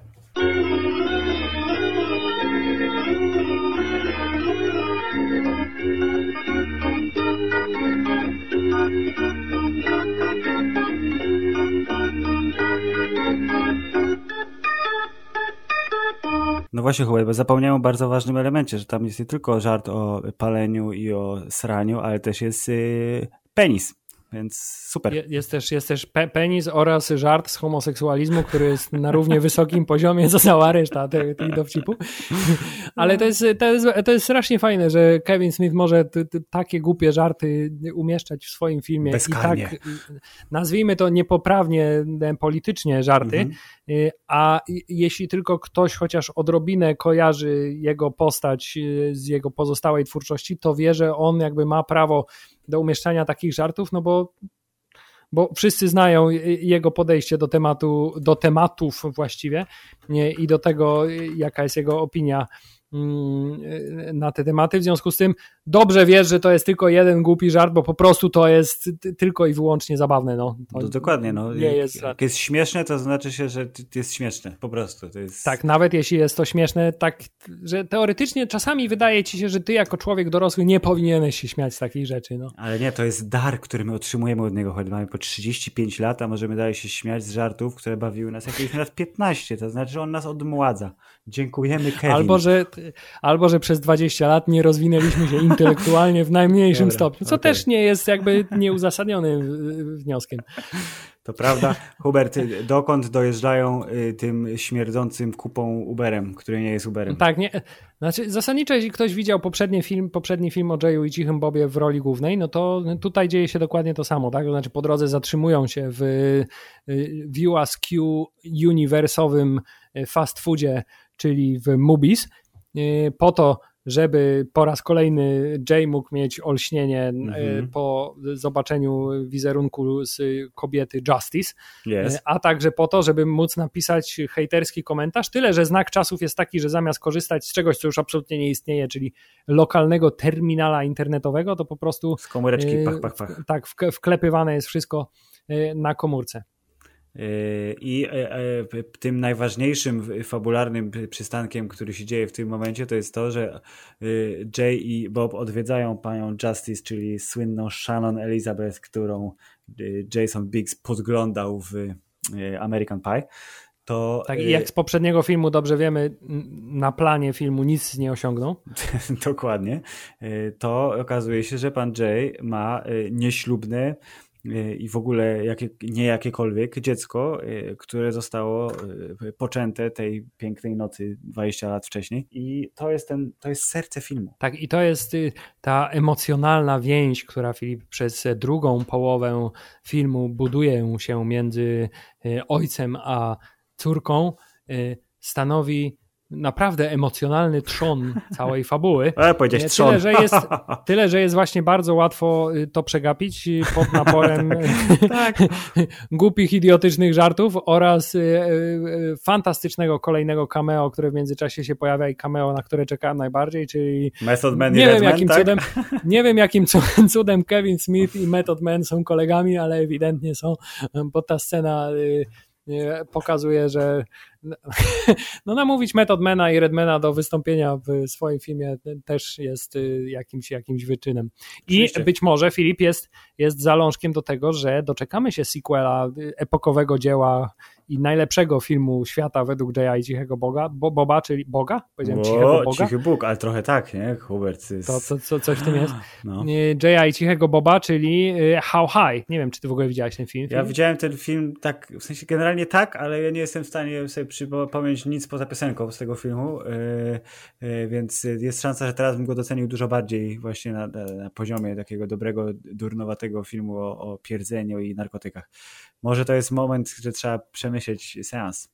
No właśnie, bo zapomniałem o bardzo ważnym elemencie, że tam jest nie tylko żart o paleniu i o sraniu, ale też jest yy, penis. Więc super. Jest też, jest też pe penis oraz żart z homoseksualizmu, który jest na równie wysokim poziomie co cała reszta tej dowcipu. Ale to jest, to, jest, to jest strasznie fajne, że Kevin Smith może t, t, takie głupie żarty umieszczać w swoim filmie. Bezkarnie. I tak nazwijmy to niepoprawnie politycznie żarty, mhm. Y, a jeśli tylko ktoś chociaż odrobinę kojarzy jego postać y, z jego pozostałej twórczości, to wie, że on jakby ma prawo do umieszczania takich żartów, no bo bo wszyscy znają jego podejście do tematu, do tematów właściwie i do tego, jaka jest jego opinia na te tematy. W związku z tym dobrze wiesz, że to jest tylko jeden głupi żart, bo po prostu to jest tylko i wyłącznie zabawne. No. no dokładnie. No. Nie jest, jak jest śmieszne, to znaczy się, że jest śmieszne. Po prostu. To jest... Tak, nawet jeśli jest to śmieszne, tak, że teoretycznie czasami wydaje ci się, że ty jako człowiek dorosły nie powinieneś się śmiać z takich rzeczy. No. Ale nie, to jest dar, który my otrzymujemy od niego, choć mamy po 35 lat, a możemy dalej się śmiać z żartów, które bawiły nas jakieś lat 15. To znaczy, że on nas odmładza. Dziękujemy Kevin. Albo, że albo że przez 20 lat nie rozwinęliśmy się intelektualnie w najmniejszym Dobra, stopniu, co okay. też nie jest jakby nieuzasadnionym wnioskiem. To prawda. Hubert, dokąd dojeżdżają y, tym śmierdzącym kupą Uberem, który nie jest Uberem? Tak, nie. Znaczy, zasadniczo, jeśli ktoś widział poprzedni film, poprzedni film o Jayu i Cichym Bobie w roli głównej, no to tutaj dzieje się dokładnie to samo, tak? To znaczy, po drodze zatrzymują się w y, View Q uniwersowym y, fast foodzie, czyli w Mubis Y, po to, żeby po raz kolejny Jay mógł mieć olśnienie mm-hmm. po zobaczeniu wizerunku z kobiety Justice, yes. a także po to, żeby móc napisać hejterski komentarz. Tyle, że znak czasów jest taki, że zamiast korzystać z czegoś, co już absolutnie nie istnieje, czyli lokalnego terminala internetowego, to po prostu z komóreczki, pach, pach, pach. tak, wklepywane jest wszystko na komórce. I e, e, tym najważniejszym fabularnym przystankiem, który się dzieje w tym momencie, to jest to, że e, Jay i Bob odwiedzają panią Justice, czyli słynną Shannon Elizabeth, którą Jason Biggs podglądał w American Pie. To, tak, i jak z poprzedniego filmu dobrze wiemy, na planie filmu nic nie osiągnął. Dokładnie. To okazuje się, że pan Jay ma nieślubne i w ogóle jakie, nie jakiekolwiek dziecko, y, które zostało y, poczęte tej pięknej nocy 20 lat wcześniej. I to jest, ten, to jest serce filmu. Tak, i to jest y, ta emocjonalna więź, która Filip przez drugą połowę filmu buduje się między ojcem a córką, stanowi naprawdę emocjonalny trzon całej fabuły. E, powiedziałeś trzon. Tyle że, jest, tyle, że jest właśnie bardzo łatwo y, to przegapić y, pod naporem tak. głupich, idiotycznych żartów oraz y, fantastycznego kolejnego cameo, które w międzyczasie się pojawia i cameo, na które czekałem najbardziej, czyli Method Man nie wiem, jakim tak? cudem, nie wiem jakim cudem Kevin Smith i Method Man są kolegami, ale ewidentnie są, bo ta scena pokazuje, że no namówić Methodmana i Redmana do wystąpienia w swoim filmie też jest y, jakimś, jakimś wyczynem. I być może Filip jest, jest zalążkiem do tego, że doczekamy się sequela y, epokowego dzieła i najlepszego filmu świata według Jaya i Cichego Boga, Bo, Boba, czyli Boga? Powiedziałem o, Cichego Boga. Cichy Bóg, ale trochę tak, nie? Hubert jest... To, to, to coś w tym jest. No. Jaya i Cichego Boba, czyli y, How High. Nie wiem, czy ty w ogóle widziałeś ten film? Ja widziałem ten film tak, w sensie generalnie tak, ale ja nie jestem w stanie sobie przypomnieć nic poza piosenką z tego filmu, yy, yy, więc jest szansa, że teraz bym go docenił dużo bardziej właśnie na, na, na poziomie takiego dobrego, durnowatego filmu o, o pierdzeniu i narkotykach. Może to jest moment, że trzeba przemyśleć seans.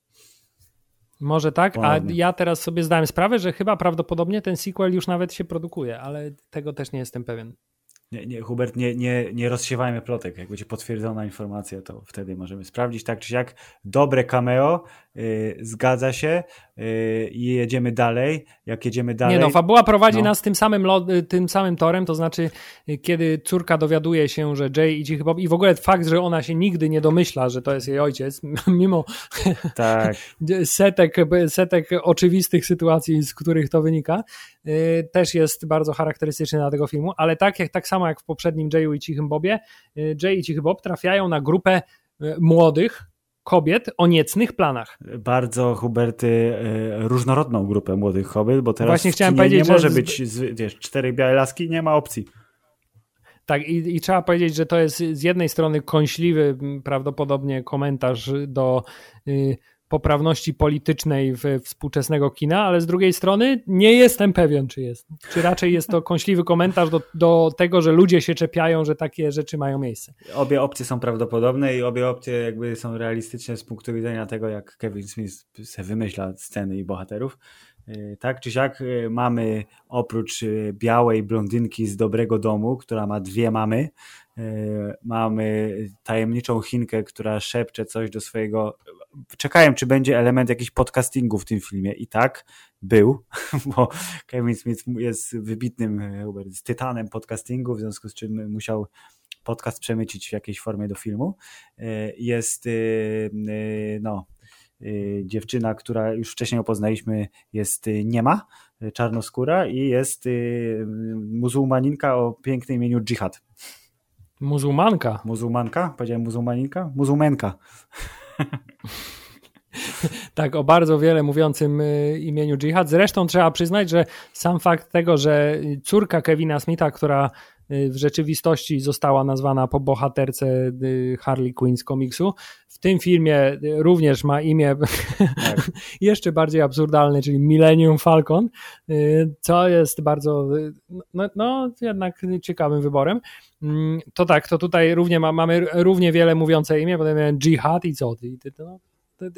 Może tak, a ja teraz sobie zdałem sprawę, że chyba prawdopodobnie ten sequel już nawet się produkuje, ale tego też nie jestem pewien. Nie, nie, Hubert, nie, nie, nie rozsiewajmy plotek. Jak będzie potwierdzona informacja, to wtedy możemy sprawdzić tak czy siak. Dobre cameo, yy, zgadza się i jedziemy dalej. Jak jedziemy dalej... Nie no, fabuła prowadzi no. nas tym samym, tym samym torem, to znaczy y, kiedy córka dowiaduje się, że Jay idzie chyba... I w ogóle fakt, że ona się nigdy nie domyśla, że to jest jej ojciec, mimo tak. setek, setek oczywistych sytuacji, z których to wynika, też jest bardzo charakterystyczny dla tego filmu, ale tak jak tak samo jak w poprzednim Jayu i Cichym Bobie, y, Jay i Cichy Bob trafiają na grupę y, młodych kobiet o niecnych planach. Bardzo, Huberty, y, różnorodną grupę młodych kobiet, bo teraz Właśnie chciałem powiedzieć, nie może że... być wiesz, cztery białe laski, nie ma opcji. Tak, i, i, trzeba powiedzieć, że to jest z jednej strony kąśliwy prawdopodobnie komentarz do y, poprawności politycznej w współczesnego kina, ale z drugiej strony nie jestem pewien, czy jest. Czy raczej jest to kąśliwy komentarz do, do tego, że ludzie się czepiają, że takie rzeczy mają miejsce. Obie opcje są prawdopodobne i obie opcje jakby są realistyczne z punktu widzenia tego, jak Kevin Smith se wymyśla sceny i bohaterów. Y, tak czy siak y, mamy oprócz y, białej blondynki z dobrego domu, która ma dwie mamy, mamy tajemniczą Chinkę, która szepcze coś do swojego. Czekałem, czy będzie element jakiś podcastingu w tym filmie. I tak był, bo Kevin Smith jest wybitnym z tytanem podcastingu, w związku z czym musiał podcast przemycić w jakiejś formie do filmu. Jest no, Y, dziewczyna, która już wcześniej ją poznaliśmy, jest niema, czarnoskóra i jest muzułmaninka o pięknym imieniu Dżihad. Muzułmanka? Muzułmanka? Powiedziałem muzułmaninka? Muzułmenka. tak, o bardzo wiele mówiącym imieniu Dżihad. Zresztą trzeba przyznać, że sam fakt tego, że córka Kevina Smitha, która Y, w rzeczywistości została nazwana po bohaterce y, Harley Quinn z komiksu. W tym filmie y, również ma imię tak. jeszcze bardziej absurdalne, czyli Millennium Falcon, co jest bardzo, no, no jednak ciekawym wyborem. Mm, to tak, to tutaj równie ma, mamy równie wiele mówiące imię, potem miałem Jihad i co? I, no,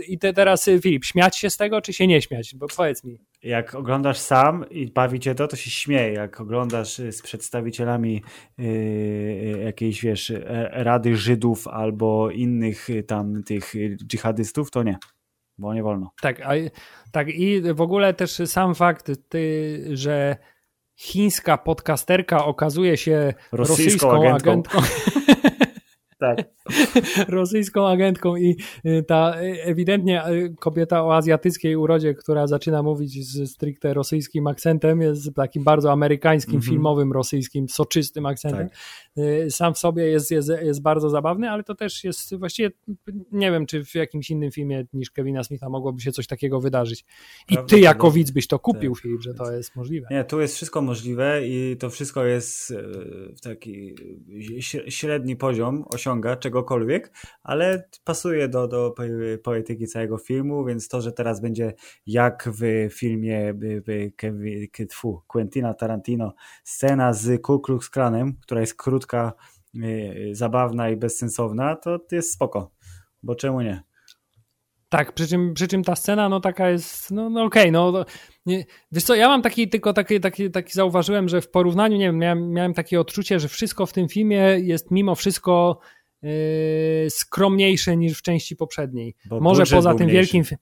i te teraz, y, Filip, śmiać się z tego, czy się nie śmiać? Bo powiedz mi. Jak oglądasz sam i bawi cię to, to się śmieje. Jak oglądasz y, z przedstawicielami yy, jakiejś, wiesz, e, Rady Żydów albo innych tam tych dżihadystów, to nie, bo nie wolno. Tak, a, tak i w ogóle też sam fakt, ty, że chińska podcasterka okazuje się rosyjską, rosyjską agentką. agentką tak. rosyjską agentką i y, ta y, ewidentnie y, kobieta o azjatyckiej urodzie, która zaczyna mówić z stricte rosyjskim akcentem, jest takim bardzo amerykańskim, mm -hmm. filmowym, rosyjskim, soczystym akcentem. Tak. Sam w sobie jest, jest, jest bardzo zabawny, ale to też jest właściwie, nie wiem, czy w jakimś innym filmie niż Kevina Smitha mogłoby się coś takiego wydarzyć. I ty jako widz byś to kupił, tak. Filip, że to jest możliwe. Nie, tu jest wszystko możliwe i to wszystko jest w taki średni poziom osiąga czegokolwiek, ale pasuje do, do poetyki całego filmu, więc to, że teraz będzie jak w filmie Quentina Tarantino scena z Ku Klux Klanem, która jest krótka, y, zabawna i bezsensowna, to jest spoko, bo czemu nie? Tak, przy czym, przy czym ta scena, no taka jest, no, no okej, okay, no nie, wiesz co, ja mam taki, tylko taki, taki, taki zauważyłem, że w porównaniu, nie wiem, miałem, miałem takie odczucie, że wszystko w tym filmie jest mimo wszystko Yy, skromniejsze niż w części poprzedniej. Bo może poza tym mniejszy. wielkim.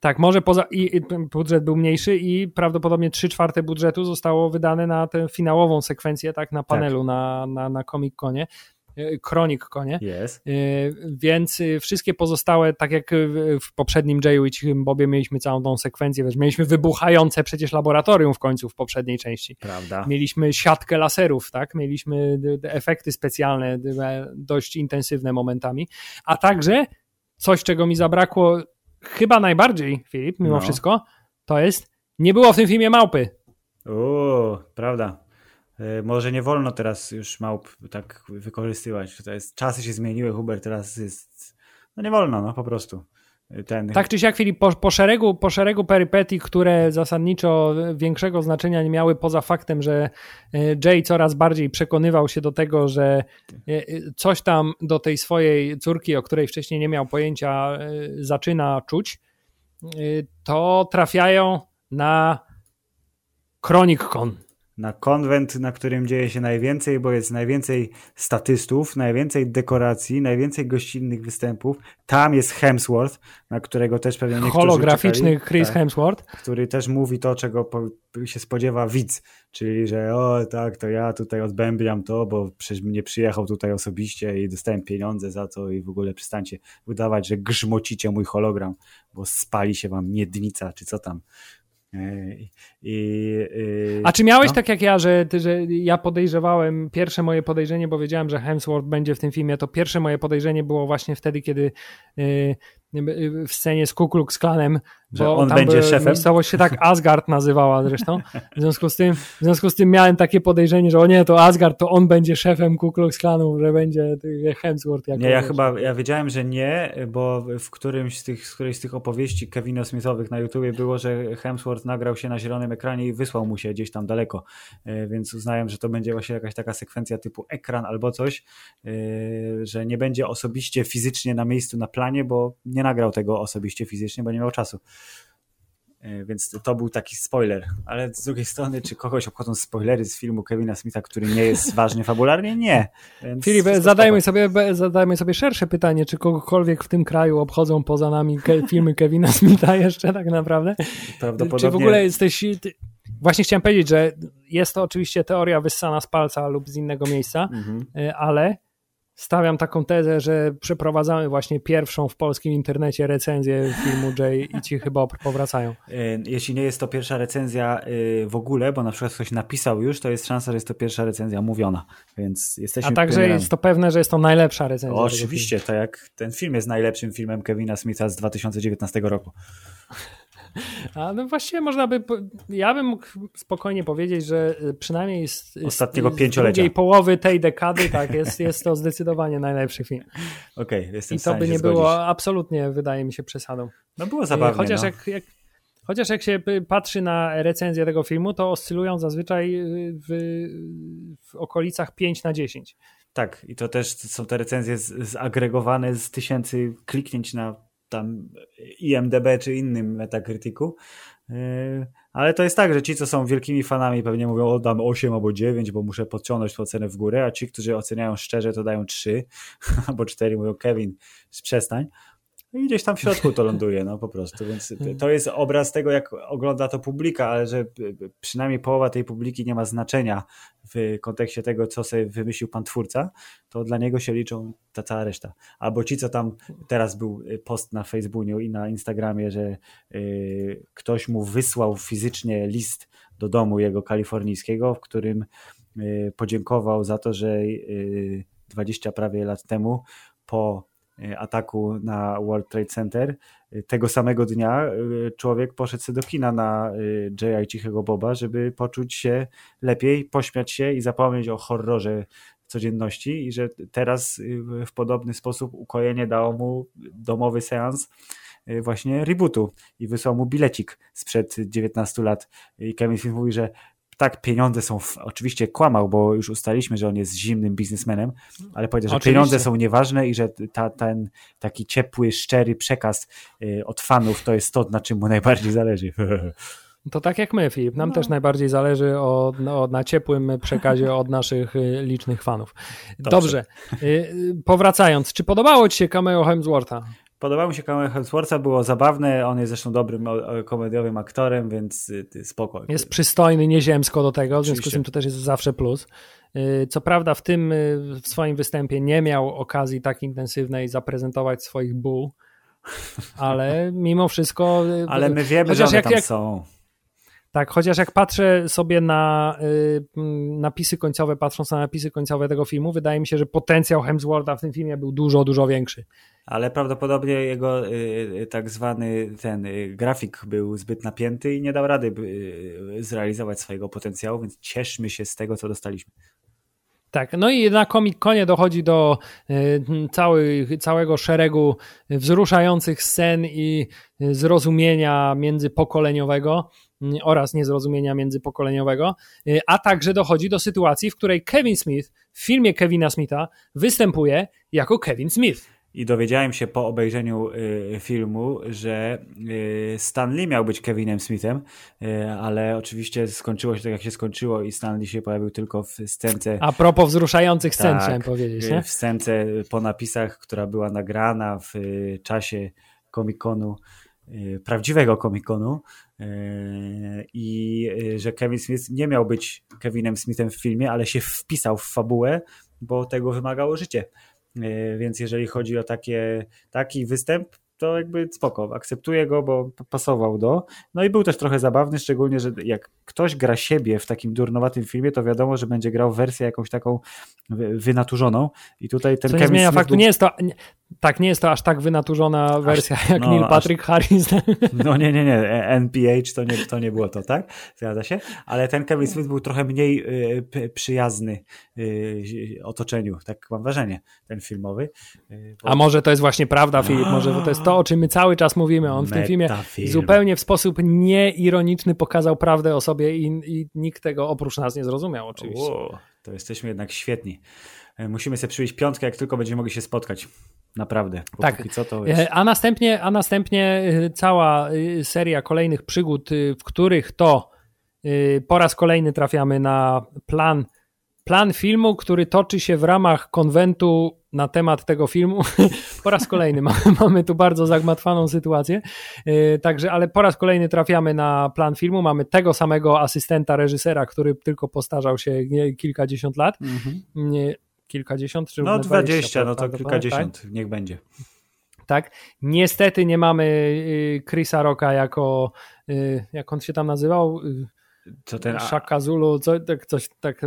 Tak, może poza. I, I, budżet był mniejszy i prawdopodobnie 3 czwarte budżetu zostało wydane na tę finałową sekwencję, tak, na panelu tak. na, na, na Comic Conie. Kronik Konie. Yes. Więc y, wszystkie pozostałe, tak jak w poprzednim Jayu i Cichym Bobie mieliśmy całą tą sekwencję, wiesz, mieliśmy wybuchające przecież laboratorium w końcu w poprzedniej części. Prawda. Mieliśmy siatkę laserów, tak? Mieliśmy efekty specjalne dość intensywne momentami, a także coś, czego mi zabrakło chyba najbardziej, Filip, mimo No. wszystko, to jest, nie było w tym filmie małpy. O, prawda. E, Może nie wolno teraz już małp tak wykorzystywać. To jest, czasy się zmieniły, Hubert, teraz jest. No nie wolno, no po prostu. Ten, Tak czy siak, Filip, po, po, szeregu, po szeregu perypetii, które zasadniczo większego znaczenia nie miały, poza faktem, że e, Jay coraz bardziej przekonywał się do tego, że e, coś tam do tej swojej córki, o której wcześniej nie miał pojęcia, e, zaczyna czuć, e, to trafiają na Chronic Con. Na konwent, na którym dzieje się najwięcej, bo jest najwięcej statystów, najwięcej dekoracji, najwięcej gościnnych występów. Tam jest Hemsworth, na którego też pewnie niektórzy Holograficzny czekali. Chris Tak. Hemsworth. który też mówi to, czego się spodziewa widz, czyli że o tak, to ja tutaj odbębiam to, bo przecież nie przyjechał tutaj osobiście i dostałem pieniądze za to i w ogóle przestańcie udawać, że grzmocicie mój hologram, bo spali się wam miednica, czy co tam. I, i, A czy miałeś no. tak jak ja, że, ty- że ja podejrzewałem, pierwsze moje podejrzenie, bo wiedziałem, że Hemsworth będzie w tym filmie, to pierwsze moje podejrzenie było właśnie wtedy, kiedy y, y, w scenie z Ku Klux Klanem, Że bo on będzie szefem? Miejscowość się tak Asgard nazywała zresztą. W związku z tym, w związku z tym miałem takie podejrzenie, że o nie, to Asgard, to on będzie szefem Ku Klux Klanu, że będzie Hemsworth jako Nie, ja wiesz, chyba, ja wiedziałem, że nie, bo w którymś z tych, z którejś z tych opowieści Kevina Smithowych na YouTubie było, że Hemsworth nagrał się na zielonym ekranie i wysłał mu się gdzieś tam daleko, E, więc uznałem, że to będzie właśnie jakaś taka sekwencja typu ekran albo coś, e, że nie będzie osobiście fizycznie na miejscu na planie, bo nie nagrał tego osobiście fizycznie, bo nie miał czasu. E, Więc to był taki spoiler, ale z drugiej strony, czy kogoś obchodzą spoilery z filmu Kevina Smitha, który nie jest ważny fabularnie? Nie. Więc Filip, zadajmy sobie, zadajmy sobie szersze pytanie, czy kogokolwiek w tym kraju obchodzą poza nami filmy Kevina Smitha jeszcze tak naprawdę? Prawdopodobnie. Czy w ogóle jesteś... Właśnie chciałem powiedzieć, że jest to oczywiście teoria wyssana z palca lub z innego miejsca, Mhm. y, ale stawiam taką tezę, że przeprowadzamy właśnie pierwszą w polskim internecie recenzję filmu Jay i Cichy Bob powracają. E, Jeśli nie jest to pierwsza recenzja e, w ogóle, bo na przykład ktoś napisał już, to jest szansa, że jest to pierwsza recenzja mówiona, więc jesteśmy A także jest to pewne, że jest to najlepsza recenzja. O, oczywiście, tak jak ten film jest najlepszym filmem Kevina Smitha z 2019 roku. A no właściwie można by, ja bym mógł spokojnie powiedzieć, że y, przynajmniej z, z, Ostatniego z pięciolecia. drugiej połowy tej dekady, tak, jest, jest to zdecydowanie najlepszy film. Okej, jestem I to by nie zgodzić. było absolutnie, wydaje mi się, przesadą. No było zabawnie, chociaż, no. jak, jak, chociaż jak się y, patrzy na recenzję tego filmu, to oscylują zazwyczaj y, w, w okolicach 5 na 10. Tak, i to też są te recenzje z- zagregowane z tysięcy kliknięć na tam IMDB czy innym Metacriticu. Yy, Ale to jest tak, że ci, co są wielkimi fanami, pewnie mówią, o dam 8 albo 9, bo muszę podciągnąć tę ocenę w górę, a ci, którzy oceniają szczerze, to dają 3 albo 4, mówią, Kevin, przestań. I gdzieś tam w środku to ląduje, no po prostu. Więc to jest obraz tego, jak ogląda to publika, ale że przynajmniej połowa tej publiki nie ma znaczenia w kontekście tego, co sobie wymyślił pan twórca, to dla niego się liczą ta cała reszta. Albo ci, co tam teraz był post na Facebooku i na Instagramie, że y, ktoś mu wysłał fizycznie list do domu jego kalifornijskiego, w którym y, podziękował za to, że y, 20 prawie lat temu po y, ataku na World Trade Center. y, Tego samego dnia y, człowiek poszedł sobie do kina na J.I. Cichego Boba, żeby poczuć się lepiej, pośmiać się i zapomnieć o horrorze codzienności i że teraz w podobny sposób ukojenie dało mu domowy seans właśnie rebootu i wysłał mu bilecik sprzed 19 lat i Kevin Smith mówi, że tak, pieniądze są, w... oczywiście kłamał, bo już ustaliśmy, że on jest zimnym biznesmenem, ale powiedział, że Oczywiście. pieniądze są nieważne i że ta, ten taki ciepły, szczery przekaz y, od fanów to jest to, na czym mu najbardziej zależy. To tak jak my, Filip. Nam No. też najbardziej zależy o, o, na ciepłym przekazie od naszych y, licznych fanów. Dobrze. Y, y, Powracając, czy podobało Ci się cameo Hemswortha? Podobał mi się Kamel Hemswortha, było zabawne, on jest zresztą dobrym komediowym aktorem, więc y, y, spoko. Jest przystojny, nieziemsko do tego, w związku z tym to też jest zawsze plus. Y, Co prawda w tym y, w swoim występie nie miał okazji tak intensywnej zaprezentować swoich ból, ale mimo wszystko... Ale my wiemy, że one jak- tam jak- są. Tak, chociaż jak patrzę sobie na y, napisy końcowe, patrząc na napisy końcowe tego filmu, wydaje mi się, że potencjał Hemswortha w tym filmie był dużo, dużo większy. Ale prawdopodobnie jego y, y tak zwany ten y, grafik był zbyt napięty i nie dał rady y, zrealizować swojego potencjału, więc cieszmy się z tego, co dostaliśmy. Tak, no i na Comic-Conie dochodzi do y, cały, całego szeregu wzruszających scen i zrozumienia międzypokoleniowego y, oraz niezrozumienia międzypokoleniowego, y, a także dochodzi do sytuacji, w której Kevin Smith w filmie Kevina Smitha występuje jako Kevin Smith. I dowiedziałem się po obejrzeniu y, filmu, że y, Stanley miał być Kevinem Smithem, y, ale oczywiście skończyło się tak, jak się skończyło i Stanley się pojawił tylko w scence. A propos wzruszających scen, tak, chciałem powiedzieć. Nie? W scence po napisach, która była nagrana w czasie Comic-Conu, prawdziwego Comic-Conu i że Kevin Smith nie miał być Kevinem Smithem w filmie, ale się wpisał w fabułę, bo tego wymagało życie. E, więc jeżeli chodzi o takie, taki występ, to jakby spoko, akceptuję go, bo pasował do. No i był też trochę zabawny, szczególnie, że jak ktoś gra siebie w takim durnowatym filmie, to wiadomo, że będzie grał wersję jakąś taką wynaturzoną i tutaj ten Co nie zmienia faktu, był... nie jest to, nie, tak, nie jest to aż tak wynaturzona wersja aż, jak no, Neil Patrick aż, Harris. No nie, nie, nie, NPH to nie, to nie było to, tak? Zgadza się? Ale ten Kevin Smith był trochę mniej y, przyjazny y, otoczeniu, tak mam wrażenie, ten filmowy. Y, bo... A może to jest właśnie prawda, Filip, może to jest to, o czym my cały czas mówimy. On w tym filmie zupełnie w sposób nieironiczny pokazał prawdę o sobie i, i nikt tego oprócz nas nie zrozumiał oczywiście. O, to jesteśmy jednak świetni. E, musimy sobie przywieźć piątkę, jak tylko będziemy mogli się spotkać. Naprawdę. tak. Co jest... a, następnie, a następnie e, cała e, seria kolejnych przygód, w których to po raz kolejny trafiamy na plan, plan filmu, który toczy się w ramach konwentu na temat tego filmu. po raz kolejny mamy, tu bardzo zagmatwaną sytuację. Także, ale po raz kolejny trafiamy na plan filmu. Mamy tego samego asystenta reżysera, który tylko postarzał się kilkadziesiąt lat. Mhm kilkadziesiąt, czy No dwadzieścia, no to kilkadziesiąt, tak? niech będzie. Tak. Niestety nie mamy y, Chrisa Rocka jako, y, jak on się tam nazywał? Y, co ten... Shaka Zulu, co, tak, coś tak,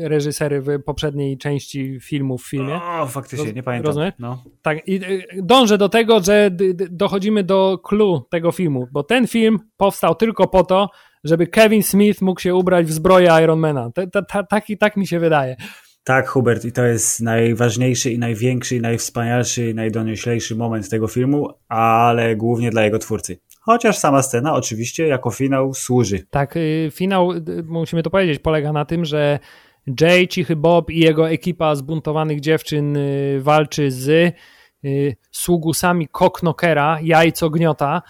reżysery w poprzedniej części filmu w filmie. O, faktycznie, Roz, nie pamiętam. Rozumiesz? No. Tak, i dążę do tego, że dochodzimy do clue tego filmu, bo ten film powstał tylko po to, żeby Kevin Smith mógł się ubrać w zbroję Ironmana. Tak, tak mi się wydaje. Tak, Hubert, i to jest najważniejszy i największy, i najwspanialszy, i najdonioślejszy moment tego filmu, ale głównie dla jego twórcy. Chociaż sama scena oczywiście jako finał służy. Tak, y, finał, y, musimy to powiedzieć, polega na tym, że Jay, Cichy Bob i jego ekipa zbuntowanych dziewczyn y, walczy z sługusami Koknokera, jajco gniota,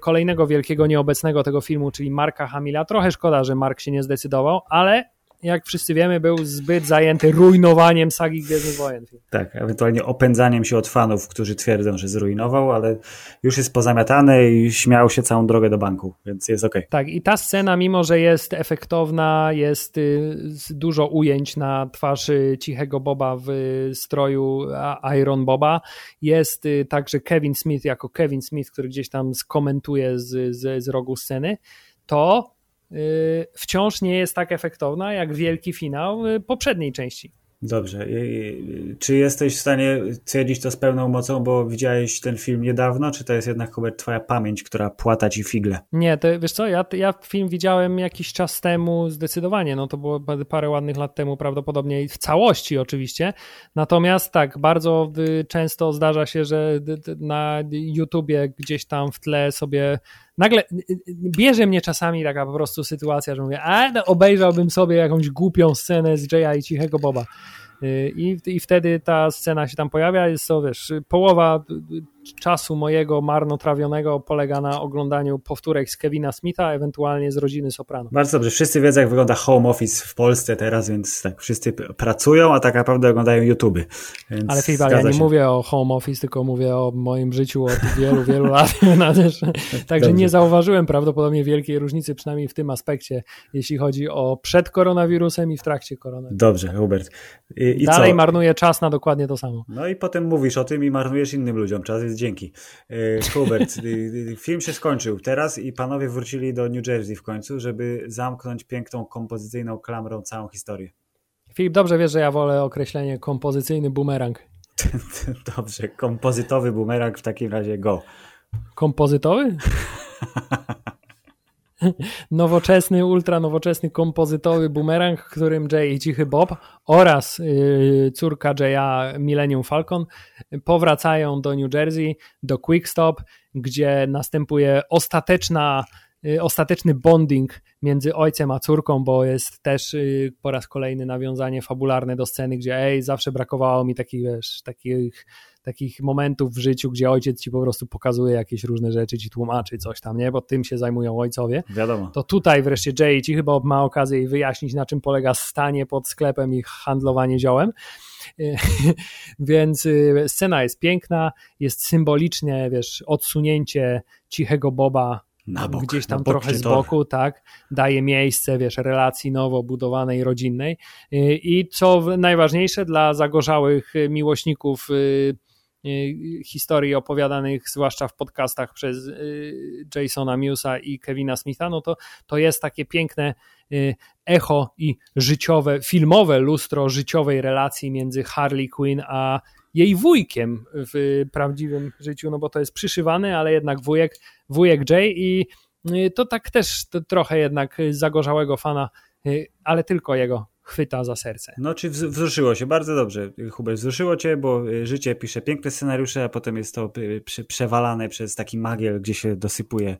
kolejnego wielkiego nieobecnego tego filmu, czyli Marka Hamila. Trochę szkoda, że Mark się nie zdecydował, ale jak wszyscy wiemy, był zbyt zajęty rujnowaniem sagi Gwiezdnych Wojen. Tak, ewentualnie opędzaniem się od fanów, którzy twierdzą, że zrujnował, ale już jest pozamiatany i śmiał się całą drogę do banku, więc jest ok. Tak, i ta scena, mimo że jest efektowna, jest y, dużo ujęć na twarzy cichego Boba w stroju Iron Boba, jest y, także Kevin Smith jako Kevin Smith, który gdzieś tam skomentuje z, z, z rogu sceny, to Y, wciąż nie jest tak efektowna jak wielki finał y, poprzedniej części. Dobrze. Czy jesteś w stanie twierdzić to z pełną mocą, bo widziałeś ten film niedawno, czy to jest jednak Hubert twoja pamięć, która płata ci figle? Nie, to wiesz co, ja, ja film widziałem jakiś czas temu zdecydowanie, no to było parę ładnych lat temu prawdopodobnie w całości oczywiście, natomiast tak, bardzo y, często zdarza się, że na YouTubie gdzieś tam w tle sobie nagle bierze mnie czasami taka po prostu sytuacja, że mówię, a no, obejrzałbym sobie jakąś głupią scenę z Jaya i Cichego Boba. Y, I, I wtedy ta scena się tam pojawia, jest to, wiesz, połowa czasu mojego marnotrawionego polega na oglądaniu powtórek z Kevina Smitha, ewentualnie z rodziny Soprano. Bardzo dobrze. Wszyscy wiedzą, jak wygląda home office w Polsce teraz, więc tak, wszyscy pracują, a tak naprawdę oglądają YouTube. Ale Filip, ja nie się. mówię o home office, tylko mówię o moim życiu od wielu, wielu lat. Także dobrze. nie zauważyłem prawdopodobnie wielkiej różnicy, przynajmniej w tym aspekcie, jeśli chodzi o przed koronawirusem i w trakcie koronawirusem. Dobrze, Hubert. I, i Dalej co? marnuję czas na dokładnie to samo. No i potem mówisz o tym i marnujesz innym ludziom czas, jest dzięki. Hubert, film się skończył teraz i panowie wrócili do New Jersey w końcu, żeby zamknąć piękną kompozycyjną klamrą całą historię. Filip, dobrze wiesz, że ja wolę określenie kompozycyjny bumerang. Dobrze, kompozytowy bumerang w takim razie go. Kompozytowy? nowoczesny, ultra nowoczesny kompozytowy bumerang, którym Jay i Cichy Bob oraz yy, córka Jaya Millennium Falcon powracają do New Jersey, do Quick Stop, gdzie następuje ostateczna Y, ostateczny bonding między ojcem a córką, bo jest też y, po raz kolejny nawiązanie fabularne do sceny, gdzie ej, zawsze brakowało mi takich, wiesz, takich, takich momentów w życiu, gdzie ojciec ci po prostu pokazuje jakieś różne rzeczy, ci tłumaczy coś tam, nie? Bo tym się zajmują ojcowie. Wiadomo. To tutaj wreszcie Jay ci chyba ma okazję wyjaśnić, na czym polega stanie pod sklepem i handlowanie ziołem. Więc y, scena jest piękna, jest symbolicznie, wiesz, odsunięcie cichego Boba bok, gdzieś tam trochę z boku, tak, daje miejsce, wiesz, relacji nowo budowanej, rodzinnej i co najważniejsze dla zagorzałych miłośników y, y, historii opowiadanych zwłaszcza w podcastach przez y, Jasona Musa i Kevina Smitha, no to, to jest takie piękne echo i życiowe, filmowe lustro życiowej relacji między Harley Quinn a jej wujkiem w prawdziwym życiu, no bo to jest przyszywany, ale jednak wujek, wujek Jay i y, to tak też to trochę jednak zagorzałego fana, y, ale tylko jego chwyta za serce. No, czy wzruszyło się? Bardzo dobrze, Hubert, wzruszyło cię, bo y, życie pisze piękne scenariusze, a potem jest to przewalane przez taki magiel, gdzie się dosypuje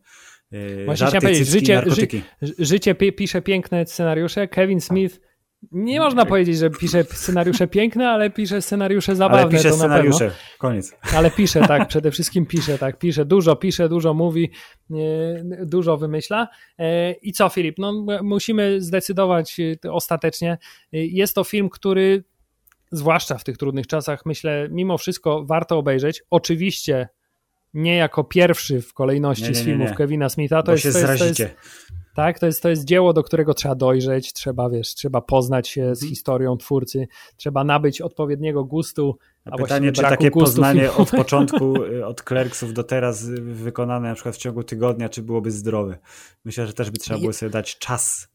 Właśnie żarty, powiedzieć, życie, ży, życie pisze piękne scenariusze, Kevin Smith nie można powiedzieć, że pisze scenariusze piękne, ale pisze scenariusze zabawne. Ale pisze scenariusze, koniec. Ale pisze, tak, przede wszystkim pisze, tak, pisze, dużo pisze, dużo mówi, dużo wymyśla. E, I co, Filip? No, musimy zdecydować e, ostatecznie. E, jest to film, który, zwłaszcza w tych trudnych czasach, myślę, mimo wszystko warto obejrzeć. Oczywiście nie jako pierwszy w kolejności nie, nie, nie, z filmów Kevina Smitha. To jest, to jest, to jest, tak, to jest, to jest dzieło, do którego trzeba dojrzeć, trzeba, wiesz, trzeba poznać się z mhm. historią twórcy, trzeba nabyć odpowiedniego gustu. A, a pytanie, czy takie poznanie od początku, y, od Clerksów do teraz wykonane na przykład w ciągu tygodnia, czy byłoby zdrowe? Myślę, że też by trzeba było sobie dać czas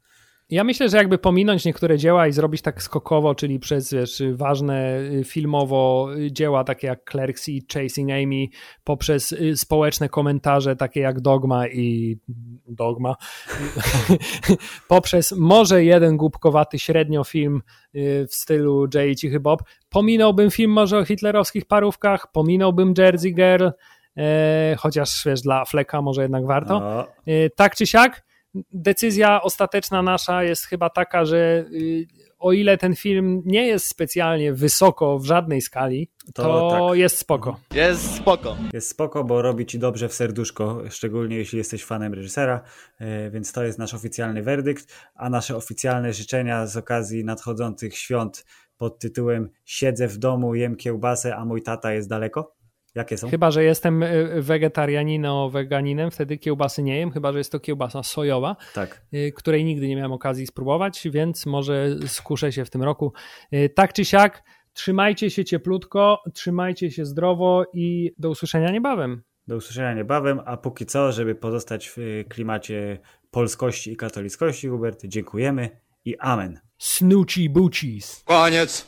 ja myślę, że jakby pominąć niektóre dzieła i zrobić tak skokowo, czyli przez wiesz, ważne y, filmowo y, dzieła takie jak Clerks i Chasing Amy, poprzez y, społeczne komentarze takie jak Dogma i Dogma, poprzez może jeden głupkowaty średnio film w stylu Jay Cichy Bob, pominąłbym film może o hitlerowskich parówkach, pominąłbym Jersey Girl, e, chociaż wiesz, dla Fleka może jednak warto. E, tak czy siak, decyzja ostateczna nasza jest chyba taka, że y, o ile ten film nie jest specjalnie wysoko w żadnej skali, to, to tak. jest spoko. Jest spoko. Jest spoko, bo robi ci dobrze w serduszko, szczególnie jeśli jesteś fanem reżysera, e, więc to jest nasz oficjalny werdykt, a nasze oficjalne życzenia z okazji nadchodzących świąt pod tytułem Siedzę w domu, jem kiełbasę, a mój tata jest daleko. Jakie są? Chyba, że jestem y, wegetarianino, weganinem, wtedy kiełbasy nie jem, chyba, że jest to kiełbasa sojowa, tak. Y, której nigdy nie miałem okazji spróbować, więc może skuszę się w tym roku. Y, tak czy siak, trzymajcie się cieplutko, trzymajcie się zdrowo i do usłyszenia niebawem. Do usłyszenia niebawem, a póki co, żeby pozostać w klimacie polskości i katolickości, Hubert, dziękujemy i amen. Snoochie boochies. Koniec.